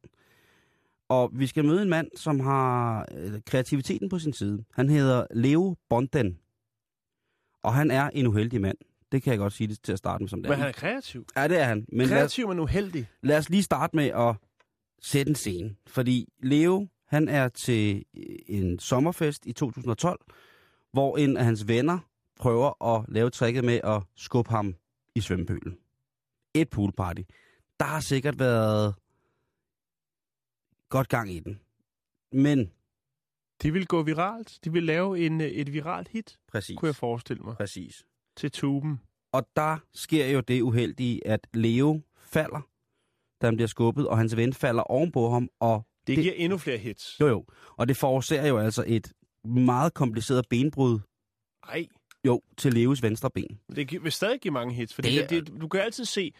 Og vi skal møde en mand, som har øh, kreativiteten på sin side. Han hedder Leo Bonden. Og han er en uheldig mand. Det kan jeg godt sige det til at starte med som det Men han er. kreativ. Ja, det er han. Men lad os, Kreativ, men uheldig. lad os lige starte med at sætte en scene. Fordi Leo, han er til en sommerfest i 2012, hvor en af hans venner prøver at lave tricket med at skubbe ham i svømmepølen. Et poolparty. Der har sikkert været godt gang i den. Men, De vil gå viralt. De vil lave en, øh, et viralt hit, præcis, kunne jeg forestille mig, præcis. til tuben. Og der sker jo det uheldige, at Leo falder, da han bliver skubbet, og hans ven falder ovenpå ham, og Det, Det- det giver endnu flere hits. Jo, jo. Og det forårsager jo altså et meget kompliceret benbrud, Ej, jo, til Leos venstre ben. det vil stadig give mange hits. Fordi Det det det, du kan altid se,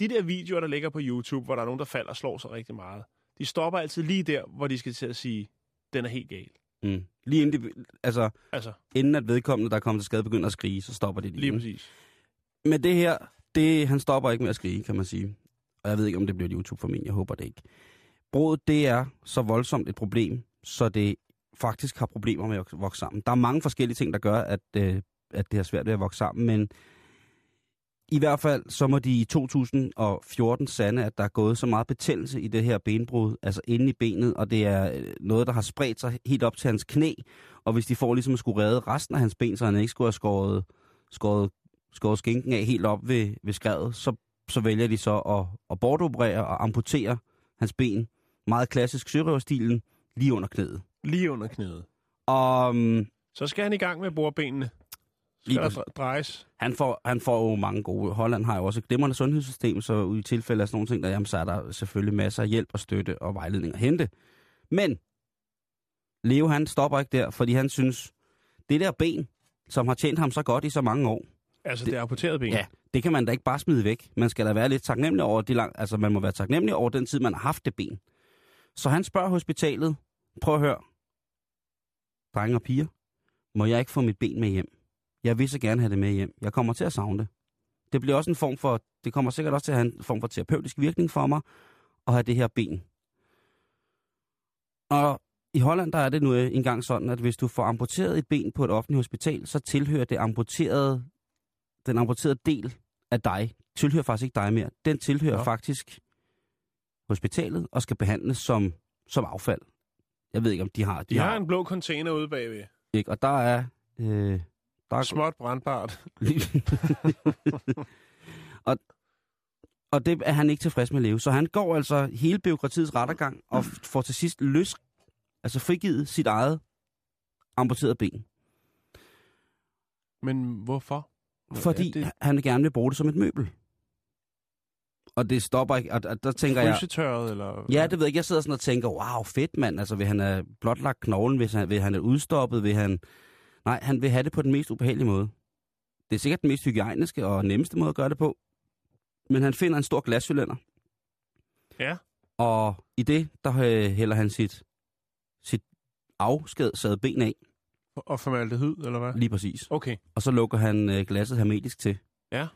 de der videoer, der ligger på YouTube, hvor der er nogen, der falder og slår sig rigtig meget, de stopper altid lige der, hvor de skal til at sige, den er helt gal. Mm. Lige inden, de, altså, Altså, inden at vedkommende, der er kommet til skade, begynder at skrige, så stopper de lige. lige præcis. Men det her, det, han stopper ikke med at skrige, kan man sige. Og jeg ved ikke, om det bliver YouTube for mig. Jeg håber det ikke. Brødet, det er så voldsomt et problem, så det faktisk har problemer med at vokse sammen. Der er mange forskellige ting, der gør, at, øh, at det har svært ved at vokse sammen, men i hvert fald så må de i 2014 sande, at der er gået så meget betændelse i det her benbrud, altså inde i benet, og det er øh, noget, der har spredt sig helt op til hans knæ. Og hvis de får ligesom at skulle redde resten af hans ben, så han ikke skulle have skåret, skåret, skåret skinken af helt op ved, ved skrevet, så, så vælger de så at, at bortoperere og amputere hans ben. Meget klassisk sørøverstilen, lige under knæet. Lige under knæet. Og um, Så skal han i gang med Skal der drejes? Han får, han får jo mange gode. Holland har jo også et glimrende sundhedssystem, så i tilfælde af sådan nogle ting, der, jamen, så er der selvfølgelig masser af hjælp og støtte og vejledning at hente. Men Leo han stopper ikke der, fordi han synes, det der ben, som har tjent ham så godt i så mange år, Altså, det, det er amputeret ben? ja, det kan man da ikke bare smide væk. Man skal da være lidt taknemmelig over de lang, altså man må være taknemmelig over den tid, man har haft det ben. Så han spørger hospitalet, prøv at høre, drenge og piger, må jeg ikke få mit ben med hjem? Jeg vil så gerne have det med hjem. Jeg kommer til at savne det. Det bliver også en form for, det kommer sikkert også til at have en form for terapeutisk virkning for mig, at have det her ben. Og i Holland, der er det nu engang sådan, at hvis du får amputeret et ben på et offentligt hospital, så tilhører det amputerede, den amputerede del af dig, tilhører faktisk ikke dig mere. Den tilhører ja. faktisk hospitalet og skal behandles som, som affald. Jeg ved ikke, om de har... De har en blå container ude bagved. Ikke? Og der er... Øh, der er Småt brandbart. og, og det er han ikke tilfreds med at leve. Så han går altså hele byråkratiets rettergang og får til sidst løs, altså frigivet sit eget amputerede ben. Men hvorfor? Fordi Ja, det... han gerne vil bruge det som et møbel. Og det stopper ikke. Og, og der tænker jeg... Eller... Ja, det ved jeg ikke. Jeg sidder sådan og tænker, wow, fedt mand. Altså, vil han have blotlagt knoglen? Vil han, vil han have udstoppet? Vil han... Nej, han vil have det på den mest ubehagelige måde. Det er sikkert den mest hygiejniske og nemmeste måde at gøre det på. Men han finder en stor glascylinder. Ja. Og i det, der øh, hælder han sit, sit afskedsede ben af, Og formaldehyd, eller hvad? lige præcis. Okay. Og så lukker han øh, glasset hermetisk til. Ja.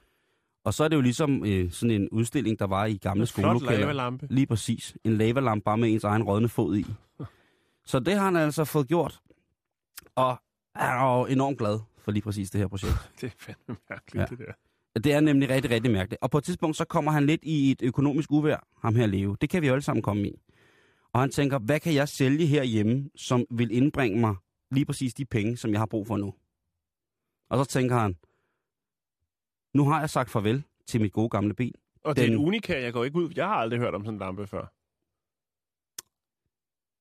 Og så er det jo ligesom øh, sådan en udstilling, der var i gamle En flot skolelokaler. lavalampe. Lige præcis. En lavalampe bare med ens egen rådne fod i. Så det har han altså fået gjort. Og han er jo enormt glad for lige præcis det her projekt. Det er fandme mærkeligt, Ja. det der. Det er nemlig rigtig, rigtig mærkeligt. Og på et tidspunkt, så kommer han lidt i et økonomisk uvær, ham her leve. Det kan vi jo alle sammen komme i. Og han tænker, hvad kan jeg sælge herhjemme, som vil indbringe mig lige præcis de penge, som jeg har brug for nu? Og så tænker han, nu har jeg sagt farvel til mit gode gamle ben. Og det er Den- en unika, jeg går ikke ud. Jeg har aldrig hørt om sådan en lampe før.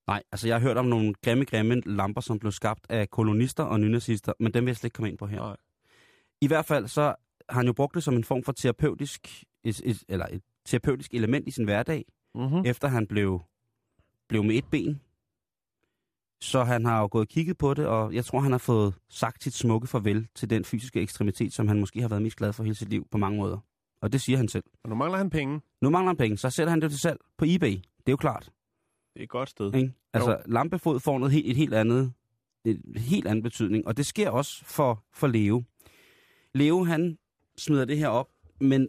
Nej, altså jeg har hørt om nogle grimme, grimme lamper, som blev skabt af kolonister og nynazister, men dem vil jeg slet ikke komme ind på her. Nej. I hvert fald så har han jo brugt det som en form for terapeutisk, et, et, eller et terapeutisk element i sin hverdag, Mm-hmm. efter han blev, blev med et ben. Så han har jo gået og kigget på det, og jeg tror, han har fået sagt sit smukke farvel til den fysiske ekstremitet, som han måske har været mest glad for hele sit liv på mange måder. Og det siger han selv. Og nu mangler han penge. Nu mangler han penge, så sætter han det til salg på eBay. Det er jo klart. Et godt sted. Ikke? Altså, lampefod får noget helt, et helt andet, et helt andet betydning, og det sker også for, for Leo. Leo, han smider det her op, men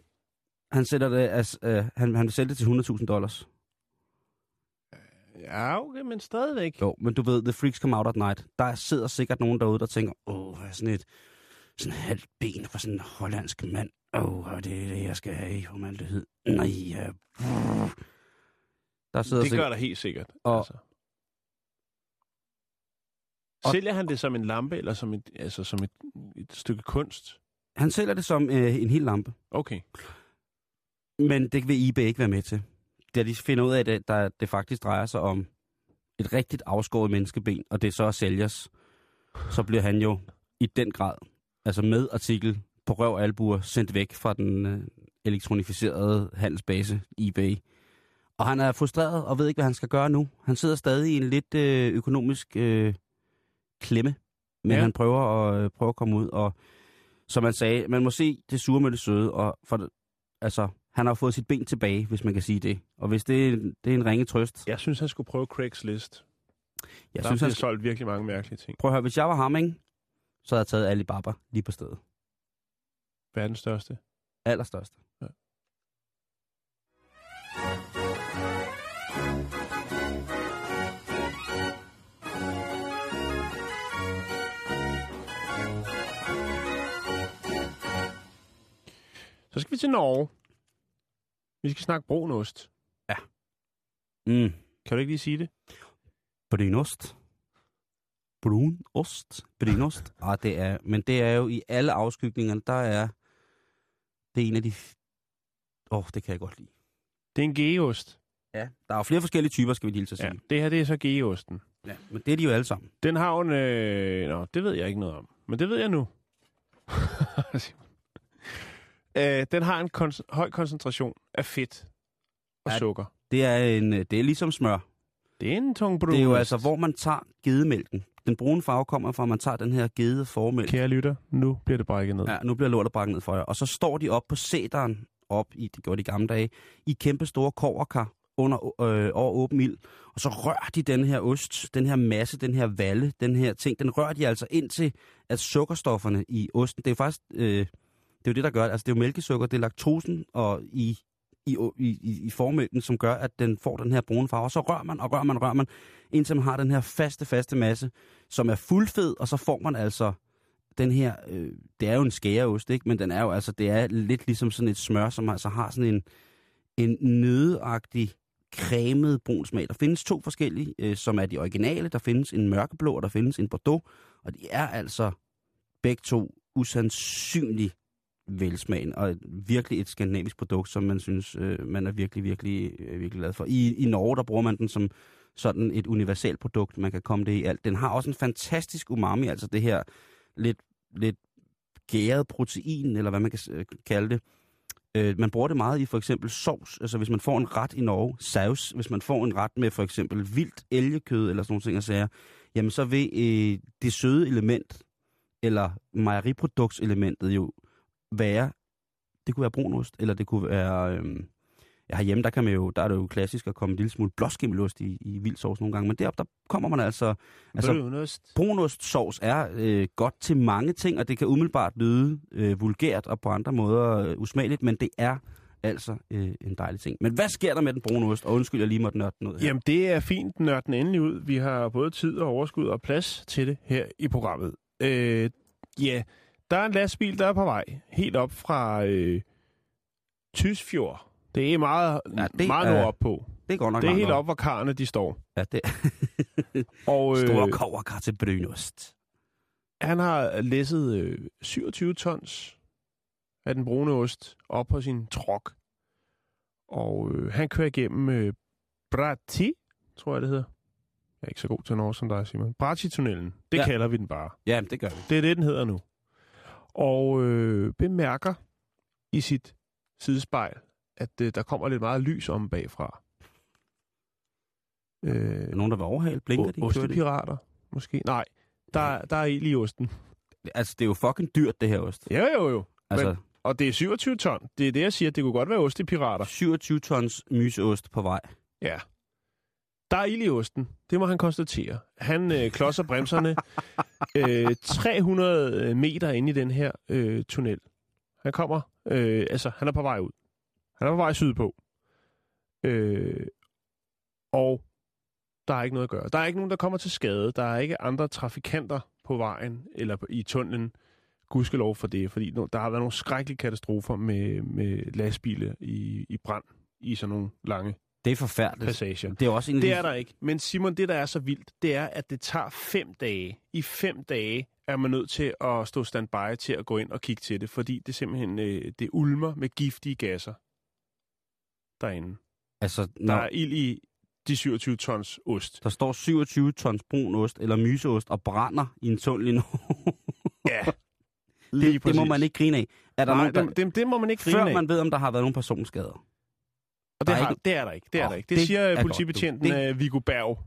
han sætter det, altså, øh, han, han vil sælge det til 100.000 dollars. Ja, okay, men stadigvæk. Jo, men du ved, The Freaks Come Out at Night. Der sidder sikkert nogen derude, der tænker, åh, hvad er sådan et sådan halvt ben for sådan en hollandsk mand. Åh, det er det, jeg skal have i formaldehyd. Nej, ja. Der sidder Det gør der helt sikkert. Og- altså. og- Sælger han det som en lampe, eller som et, altså som et, et stykke kunst? Han sælger det som øh, en hel lampe. Okay. Men det vil eBay ikke være med til. Da de finder ud af, at det, der, det faktisk drejer sig om et rigtigt afskåret menneskeben, og det så sælgers, så bliver han jo i den grad, altså med artikel på røv albuer, sendt væk fra den øh, elektronificerede handelsbase eBay. Og han er frustreret og ved ikke, hvad han skal gøre nu. Han sidder stadig i en lidt øh, økonomisk øh, klemme, men Ja. han prøver at, øh, prøver at komme ud. Og som man sagde, man må se det sure med det søde, og for, altså, han har fået sit ben tilbage, hvis man kan sige det. Og hvis det, det er en ringe trøst. Jeg synes, han skulle prøve Craigslist. Jeg Der synes, han skal... solgt virkelig mange mærkelige ting. Prøv at høre, hvis jeg var ham, ikke? så havde jeg taget Alibaba lige på stedet. Verdens største. Allerstørste. Ja. Så skal vi til Norge. Vi skal snakke brunost. Mm. Kan du ikke lige sige det? Brunost. Brunost. Brunost. ah, det er, men det er jo i alle afskygningerne, der er, det er en af de, åh, oh, det kan jeg godt lide. Det er en geost. Ja, der er jo flere forskellige typer, skal vi lige til at sige. Ja, det her det er så geosten. Ja. ja. Men det er de jo alle sammen. Den har jo en... Øh... Nå, det ved jeg ikke noget om. Men det ved jeg nu. øh, den har en kon- høj koncentration af fedt og Ja, sukker. Det er, en, det er ligesom smør. Det er en tung brun. Det er jo altså, hvor man tager gedemælken. Den brune farve kommer fra, at man tager den her gede formælk. Kære lytter, nu bliver det brækket ned. Ja, nu bliver lortet brækket ned for jer. Og så står de op på sæderen, op i, det gjorde de gamle dage, i kæmpe store koverkar under, øh, over åben ild. Og så rører de den her ost, den her masse, den her valle, den her ting, den rører de altså ind til, at sukkerstofferne i osten, det er jo faktisk, øh, det er jo det, der gør det. Altså, det er jo mælkesukker, det er laktosen og i, i, i, i, i formælken, som gør, at den får den her brune farve. Og så rører man og rører man og rører man, indtil man har den her faste, faste masse, som er fuldfed, og så får man altså den her, øh, det er jo en skæreost, ikke? Men den er jo altså, det er lidt ligesom sådan et smør, som altså har sådan en, en nødeagtig, cremet brun smag. Der findes to forskellige, øh, som er de originale. Der findes en mørkeblå, og der findes en bordeaux. Og de er altså begge to usandsynligt velsmagen, og virkelig et skandinavisk produkt, som man synes, øh, man er virkelig, virkelig, øh, virkelig glad for. I, I Norge, der bruger man den som sådan et universelt produkt, man kan komme det i alt. Den har også en fantastisk umami, altså det her lidt, lidt gæret protein, eller hvad man kan øh, kalde det. Øh, man bruger det meget i for eksempel sovs, altså hvis man får en ret i Norge, saus, hvis man får en ret med for eksempel vildt elgekød eller sådan nogle ting og sager, jamen så vil øh, det søde element, eller mejeriproduktselementet jo være, det kunne være brunost, eller det kunne være, øh, ja herhjemme, der, kan man jo, der er det jo klassisk at komme en lille smule blåskimmelost i, i vild sovs nogle gange, men deroppe, der kommer man altså, altså Brunost. brunostsovs er øh, godt til mange ting, og det kan umiddelbart lyde øh, vulgært og på andre måder øh, usmageligt, men det er altså øh, en dejlig ting. Men hvad sker der med den brune ost? Og undskyld, jeg lige måtte nørde den ud her. Jamen, det er fint, nørd den endelig ud. Vi har både tid og overskud og plads til det her i programmet. Øh, ja, der er en lastbil, der er på vej. Helt op fra øh, Tysfjord. Det er meget, Ja, det meget er- nord på. det går nok Det er helt op, hvor karne de står. Ja, det Og øh, Store koverkar til brunost. han har læsset øh, 27 tons af den brune ost op på sin trok. Og øh, han kører igennem øh, Brati, tror jeg det hedder. Jeg er ikke så god til norsk som dig, Simon. Brati-tunnelen. Det ja. kalder vi den bare. Ja, det gør vi. Det er det, den hedder nu. Og øh, bemærker i sit sidespejl, at øh, der kommer lidt meget lys om bagfra. Øh, nogen, der vil overhale? Blinker de? Ostepirater, måske. Nej, der, der er ild i osten. Altså, det er jo fucking dyrt, det her ost. Jo, jo, jo. Altså, Men, og det er 27 ton. Det er det, jeg siger. Det kunne godt være ostepirater. 27 tons myseost på vej. Ja. Der er ild i osten. Det må han konstatere. Han øh, klodser bremserne øh, 300 øh, meter ind i den her øh, tunnel. Han kommer, øh, altså han er på vej ud. Han er på vej sydpå. Øh, og der er ikke noget at gøre. Der er ikke nogen, der kommer til skade. Der er ikke andre trafikanter på vejen eller på, i tunnelen. Gudskelov for det, fordi der har været nogle skrækkelige katastrofer med, med lastbiler i, i brand i sådan nogle lange det er forfærdeligt. passager. Det er også en Det de- er der ikke. Men Simon, det der er så vildt, det er, at det tager fem dage. I fem dage er man nødt til at stå standby til at gå ind og kigge til det, fordi det simpelthen øh, det ulmer med giftige gasser derinde. Altså, Der når er ild i de 27 tons ost. der står 27 tons brun ost eller myseost og brænder i en tunnel i Norge. Ja, det, det må man ikke grine af. Er der Nej, nogen, der, det, det, det må man ikke grine før af. man ved, om der har været nogle personskader. Og Der det, er har, ikke- det er der ikke. Det er Åh, der ikke. Det, det siger er godt, politibetjenten du. Det- det... Viggo Berg,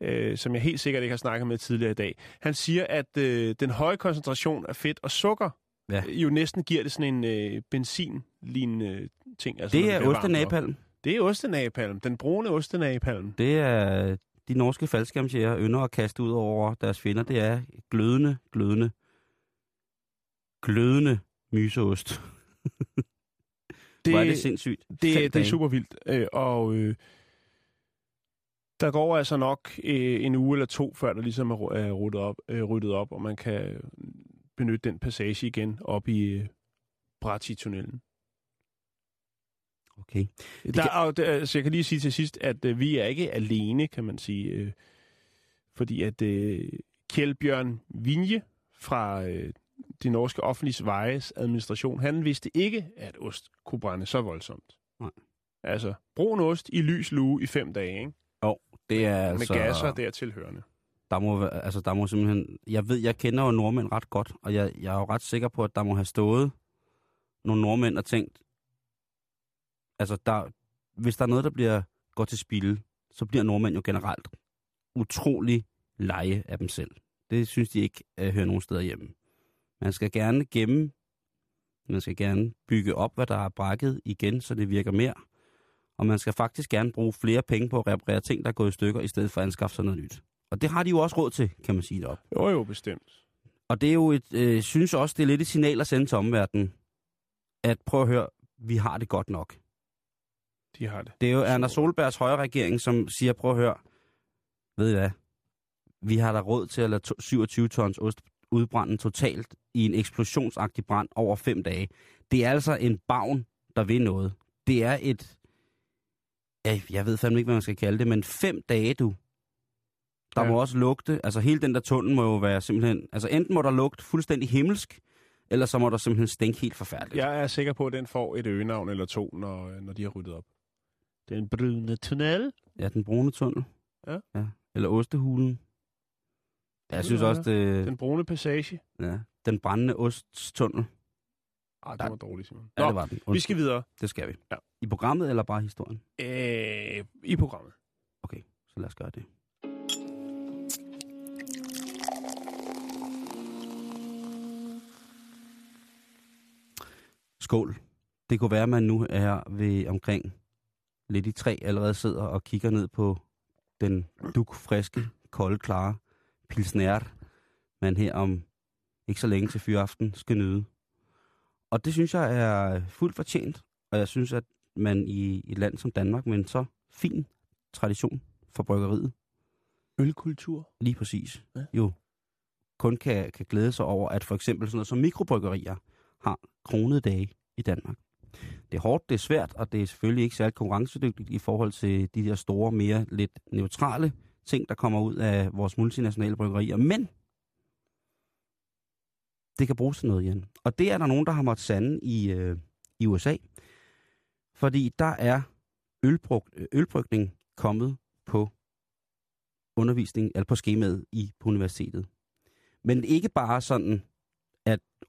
øh, som jeg helt sikkert ikke har snakket med tidligere i dag. Han siger, at øh, den høje koncentration af fedt og sukker Ja. ja. jo næsten giver det sådan en øh, benzin-lignende ting. Altså, Det er ostenapalm. Det er ostenapalm. Den brune ostenapalm. Det er de norske faldskærmsjæger ynder at kaste ud over deres fjender. Det er glødende, glødende, glødende myseost. Det, Hvor er det sindssygt. Fem det, det er super vildt. Øh, og øh, der går altså nok øh, en uge eller to, før der ligesom er, er ryddet, op, øh, ryddet op, og man kan benytte den passage igen op i øh, Brati-tunnelen. Okay. Der, kan... og der, så jeg kan lige sige til sidst, at øh, vi er ikke alene, kan man sige. Øh, fordi at øh, Kjeldbjørn Vinje fra øh, de norske offentlige vejes administration, han vidste ikke, at ost kunne brænde så voldsomt. Nej. Altså, brun ost i lys lue i fem dage, ikke? Det er Med altså... gasser der tilhørende. Der må, altså, der må simpelthen... Jeg ved, jeg kender jo nordmænd ret godt, og jeg, jeg er jo ret sikker på, at der må have stået nogle nordmænd og tænkt... Altså, der, hvis der er noget, der bliver går til spil, så bliver nordmænd jo generelt utrolig leje af dem selv. Det synes de ikke uh, hører nogen steder hjemme. Man skal gerne gemme, man skal gerne bygge op, hvad der er brækket igen, så det virker mere. Og man skal faktisk gerne bruge flere penge på at reparere ting, der er gået i stykker, i stedet for at anskaffe sig noget nyt. Og det har de jo også råd til, kan man sige det op. Jo, jo, bestemt. Og det er jo et, øh, synes også, det er lidt et signal at sende til omverdenen, at prøv at høre, vi har det godt nok. De har det. Det er jo Erna Solbergs højre regering, som siger, prøv at høre, ved I hvad, vi har da råd til at lade to- 27 tons ost udbrænde totalt i en eksplosionsagtig brand over fem dage. Det er altså en bavn, der vil noget. Det er et, ja, jeg ved fandme ikke, hvad man skal kalde det, men fem dage, du. Der Ja. ja. må også lugte, altså hele den der tunnel må jo være simpelthen, altså enten må der lugte fuldstændig himmelsk, eller så må der simpelthen stænke helt forfærdeligt. Jeg er sikker på, at den får et øgenavn eller to, når, når de har ryddet op. Den brune tunnel. Ja, den brune tunnel. Ja. ja. Eller ostehulen. Jeg synes også, det... Den brune passage. Ja, den brændende osttunnel. Ah, det var dårligt, Simon. Ja, Nå, det var den. vi skal videre. Det skal vi. Ja. I programmet eller bare historien? Øh, I programmet. Okay, så lad os gøre det. Skål. Det kunne være, at man nu er ved omkring lidt i tre allerede sidder og kigger ned på den dukfriske, kolde, klare pilsner, man her om ikke så længe til fyraften skal nyde. Og det synes jeg er fuldt fortjent, og jeg synes, at man i et land som Danmark med en så fin tradition for bryggeriet, Ølkultur. lige præcis, ja. jo kun kan, kan glæde sig over, at for eksempel sådan noget som mikrobryggerier har kronede dage i Danmark. Det er hårdt, det er svært, og det er selvfølgelig ikke særlig konkurrencedygtigt i forhold til de der store, mere lidt neutrale ting, der kommer ud af vores multinationale bryggerier. Men det kan bruges til noget, igen. Og det er der nogen, der har måttet sande i, øh, i USA. Fordi der er ølbrug, øh, ølbrygning kommet på undervisning, eller på skemaet i på universitetet. Men ikke bare sådan,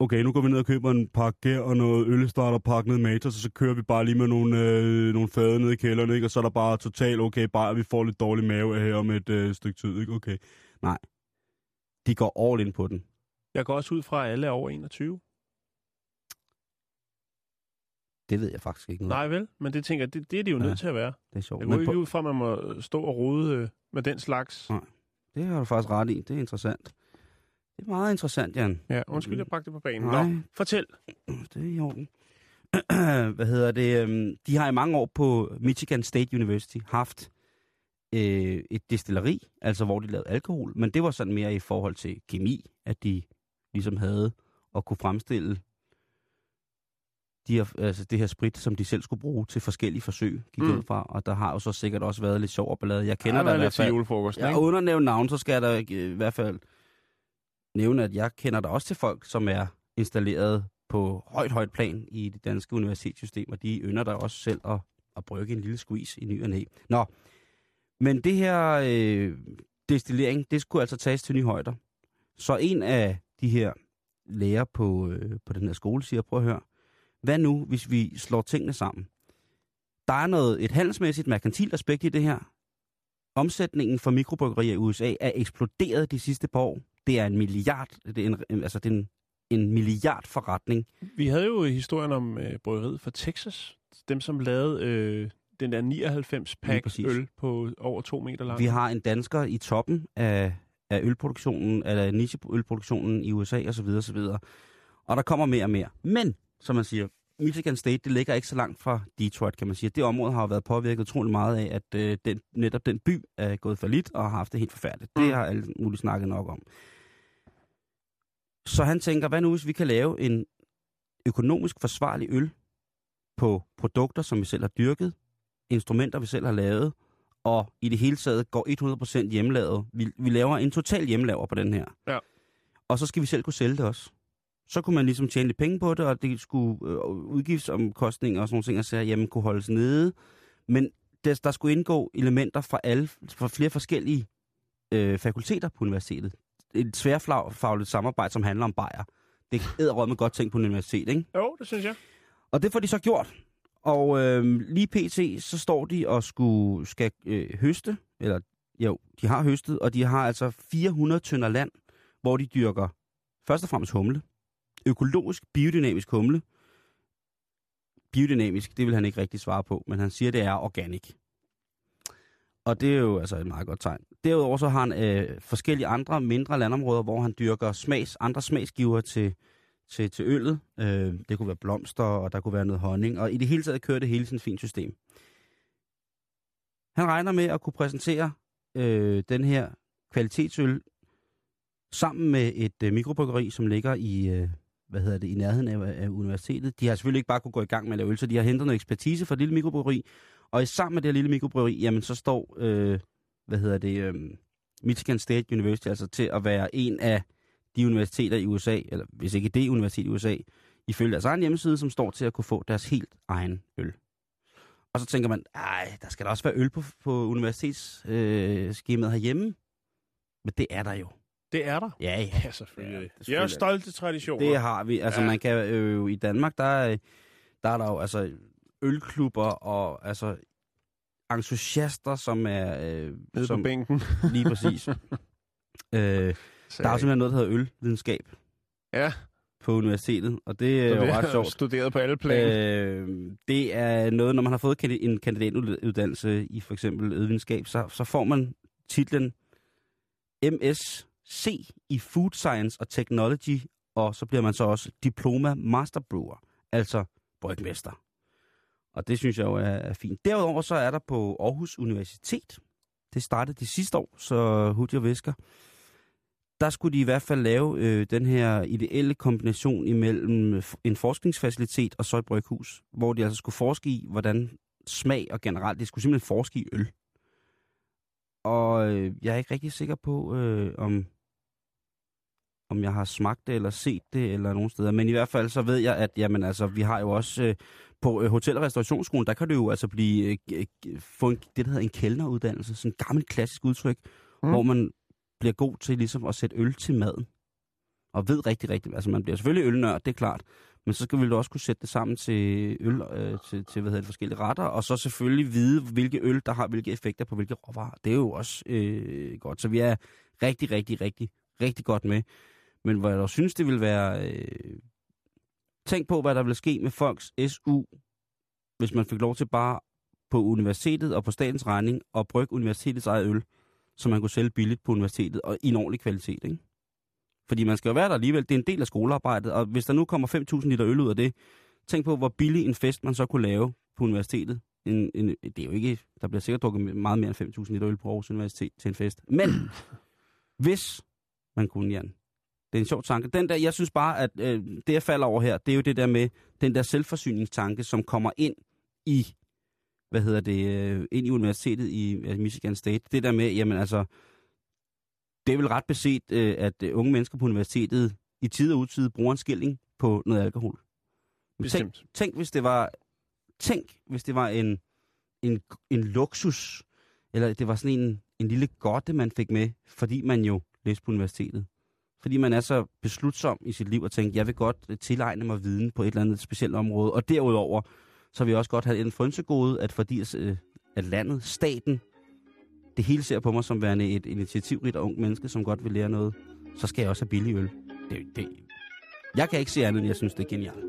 okay, nu går vi ned og køber en pakke gær og noget ølstarterpakke ned i Matas, og så kører vi bare lige med nogle, øh, nogle fade ned i kælderen, ikke? og så er der bare totalt okay, bare at vi får lidt dårlig mave her om et øh, stykke tid, ikke? Okay. Nej. De går all in på den. Jeg går også ud fra, at alle er over 21. Det ved jeg faktisk ikke noget. Nej vel, men det tænker jeg, det, det er de jo Ja. nødt til at være. Det er sjovt. Jeg Men går på, ikke ud fra, at man må stå og rode øh, med den slags. Nej. det har du faktisk ret i. Det er interessant. Det er meget interessant, Jan. Ja, undskyld, jeg bragte det på banen. Nej. Nå, fortæl. Det er i orden. Hvad hedder det? øhm, De har i mange år på Michigan State University haft øh, et destilleri, altså hvor de lavede alkohol, men det var sådan mere i forhold til kemi, at de ligesom havde at kunne fremstille de her, altså det her sprit, som de selv skulle bruge til forskellige forsøg, gik Mm. ud fra, og der har jo så sikkert også været lidt sjov og ballade. Jeg kender der der i er hvert lidt til fald. julefrokosten, Ja, ikke? nævne navn, så skal jeg øh, i hvert fald nævne, at jeg kender der også til folk, som er installeret på højt, højt plan i det danske universitetssystem, og de ynder der også selv at, at brygge en lille squeeze i ny og næ. Nå, men det her øh, destillering, det skulle altså tages til nye højder. Så en af de her lærer på, øh, på den her skole siger, prøv at høre, hvad nu, hvis vi slår tingene sammen? Der er noget, et handelsmæssigt, merkantilt aspekt i det her. Omsætningen for mikrobryggerier i USA er eksploderet de sidste par år. Det er en milliard, det er en, altså det er en, en milliard forretning. Vi havde jo historien om øh, bryggeriet fra Texas. Dem, som lavede øh, den der 99 Lige pack øl på over to meter lang. Vi har en dansker i toppen af, af ølproduktionen, af nicheølproduktionen i USA osv. osv. Og der kommer mere og mere. Men, som man siger, Michigan State, det ligger ikke så langt fra Detroit, kan man sige. Det område har jo været påvirket utrolig meget af, at øh, den, netop den by er gået for lidt og har haft det helt forfærdeligt. Det har alle muligt snakket nok om. Så han tænker, hvad nu hvis vi kan lave en økonomisk forsvarlig øl på produkter, som vi selv har dyrket, instrumenter, vi selv har lavet, og i det hele taget går 100% hjemmelavet. Vi, vi laver en total hjemmelaver på den her. Ja. Og så skal vi selv kunne sælge det også. Så kunne man ligesom tjene lidt penge på det, og det skulle øh, udgiftsomkostninger og sådan nogle ting, og så jamen, kunne holdes nede. Men der, der skulle indgå elementer fra, alle, fra flere forskellige øh, fakulteter på universitetet. Et tværfagligt samarbejde, som handler om bajer. Det er med godt ting på universitet, ikke? Jo, det synes jeg. Og det får de så gjort. Og øh, lige pt. så står de og skulle, skal øh, høste, eller jo, de har høstet, og de har altså 400 tønder land, hvor de dyrker først og fremmest humle. Økologisk, biodynamisk humle. Biodynamisk, det vil han ikke rigtig svare på, men han siger, det er organic. Og det er jo altså et meget godt tegn. Derudover så har han øh, forskellige andre mindre landområder, hvor han dyrker smags, andre smagsgiver til, til, til øllet. Øh, det kunne være blomster, og der kunne være noget honning. Og i det hele taget kører det hele sin fint system. Han regner med at kunne præsentere øh, den her kvalitetsøl sammen med et øh, mikrobryggeri, som ligger i, øh, hvad hedder det, i nærheden af, af universitetet. De har selvfølgelig ikke bare kunne gå i gang med at lave øl, så de har hentet noget ekspertise fra et lille mikrobryggeri. Og i sammen med det her lille mikrobryggeri, jamen så står, øh, hvad hedder det, øh, Michigan State University altså til at være en af de universiteter i USA, eller hvis ikke det universitet i USA, ifølge deres egen hjemmeside, som står til at kunne få deres helt egen øl. Og så tænker man, ej, der skal da også være øl på, på universitetsskemaet øh, herhjemme. Men det er der jo. Det er der? Ja, ja. Ja, selvfølgelig. Ja, jeg er stolte traditioner. Det har vi. Altså, Ja. man kan øh, i Danmark, der, er- der er der jo altså ølklubber og altså entusiaster, som er... Øh, Nede som, på bænken. Lige præcis. øh, der er simpelthen noget, der hedder ølvidenskab Ja, på universitetet, og det er jo ret sjovt. studeret på alle planer. Øh, det er noget, når man har fået en kandidatuddannelse i for eksempel ølvidenskab, så, så får man titlen MSc i Food Science og Technology, og så bliver man så også Diploma Master Brewer, altså brygmester. Og det synes jeg jo er, er fint. Derudover så er der på Aarhus Universitet, det startede de sidste år, så hurtigt og væsker, der skulle de i hvert fald lave øh, den her ideelle kombination imellem en forskningsfacilitet og så et bryghus, hvor de altså skulle forske i, hvordan smag og generelt, de skulle simpelthen forske i øl. Og øh, jeg er ikke rigtig sikker på, øh, om, om jeg har smagt det eller set det eller nogen steder. Men i hvert fald så ved jeg, at jamen, altså, vi har jo også øh, på øh, Hotel- og Restaurationsskolen, der kan du jo altså blive, øh, g- få en, det, der hedder en kældneruddannelse. Sådan en gammel klassisk udtryk, mm. hvor man bliver god til ligesom at sætte øl til maden. Og ved rigtig, rigtig, altså man bliver selvfølgelig ølnørd, det er klart, men så skal vi jo også kunne sætte det sammen til øl, øh, til, til hvad hedder det, forskellige retter, og så selvfølgelig vide, hvilke øl, der har hvilke effekter på hvilke råvarer. Det er jo også øh, godt. Så vi er rigtig, rigtig, rigtig, rigtig godt med. Men hvor jeg dog synes, det vil være... Øh, tænk på, hvad der ville ske med folks SU, hvis man fik lov til bare på universitetet og på statens regning at brygge universitetets eget øl, så man kunne sælge billigt på universitetet og i en ordentlig kvalitet, ikke? Fordi man skal jo være der alligevel. Det er en del af skolearbejdet, og hvis der nu kommer 5.000 liter øl ud af det, tænk på, hvor billig en fest man så kunne lave på universitetet. En, en, det er jo ikke, der bliver sikkert drukket meget mere end 5.000 liter øl på Aarhus Universitet til en fest. Men hvis man kunne, Jan, det er en sjov tanke. Den der, jeg synes bare, at øh, det jeg falder over her, det er jo det der med den der selvforsyningstanke, som kommer ind i, hvad hedder det, øh, ind i universitetet i øh, Michigan State. Det der med, jamen altså, det er vel ret beset, øh, at øh, unge mennesker på universitetet i tid og utid bruger en skilling på noget alkohol. Men Tænk, Bestemt. tænk, hvis det var, tænk, hvis det var en, en, en luksus, eller det var sådan en, en lille godte, man fik med, fordi man jo læste på universitetet. Fordi man er så beslutsom i sit liv og tænker, jeg vil godt øh, tilegne mig viden på et eller andet specielt område. Og derudover, så vil jeg også godt have en frynsegode, at fordi øh, at landet, staten, det hele ser på mig som værende et initiativrigt og ung menneske, som godt vil lære noget, så skal jeg også have billig øl. Det, det, jeg kan ikke se andet, end jeg synes, det er genialt.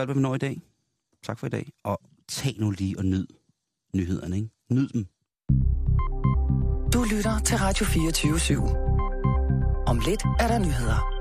Alt, hvad vi når i dag. Tak for i dag. Og tag nu lige og nyd nyhederne, ikke? Nyd dem. Du lytter til Radio 24 /7. Om lidt er der nyheder.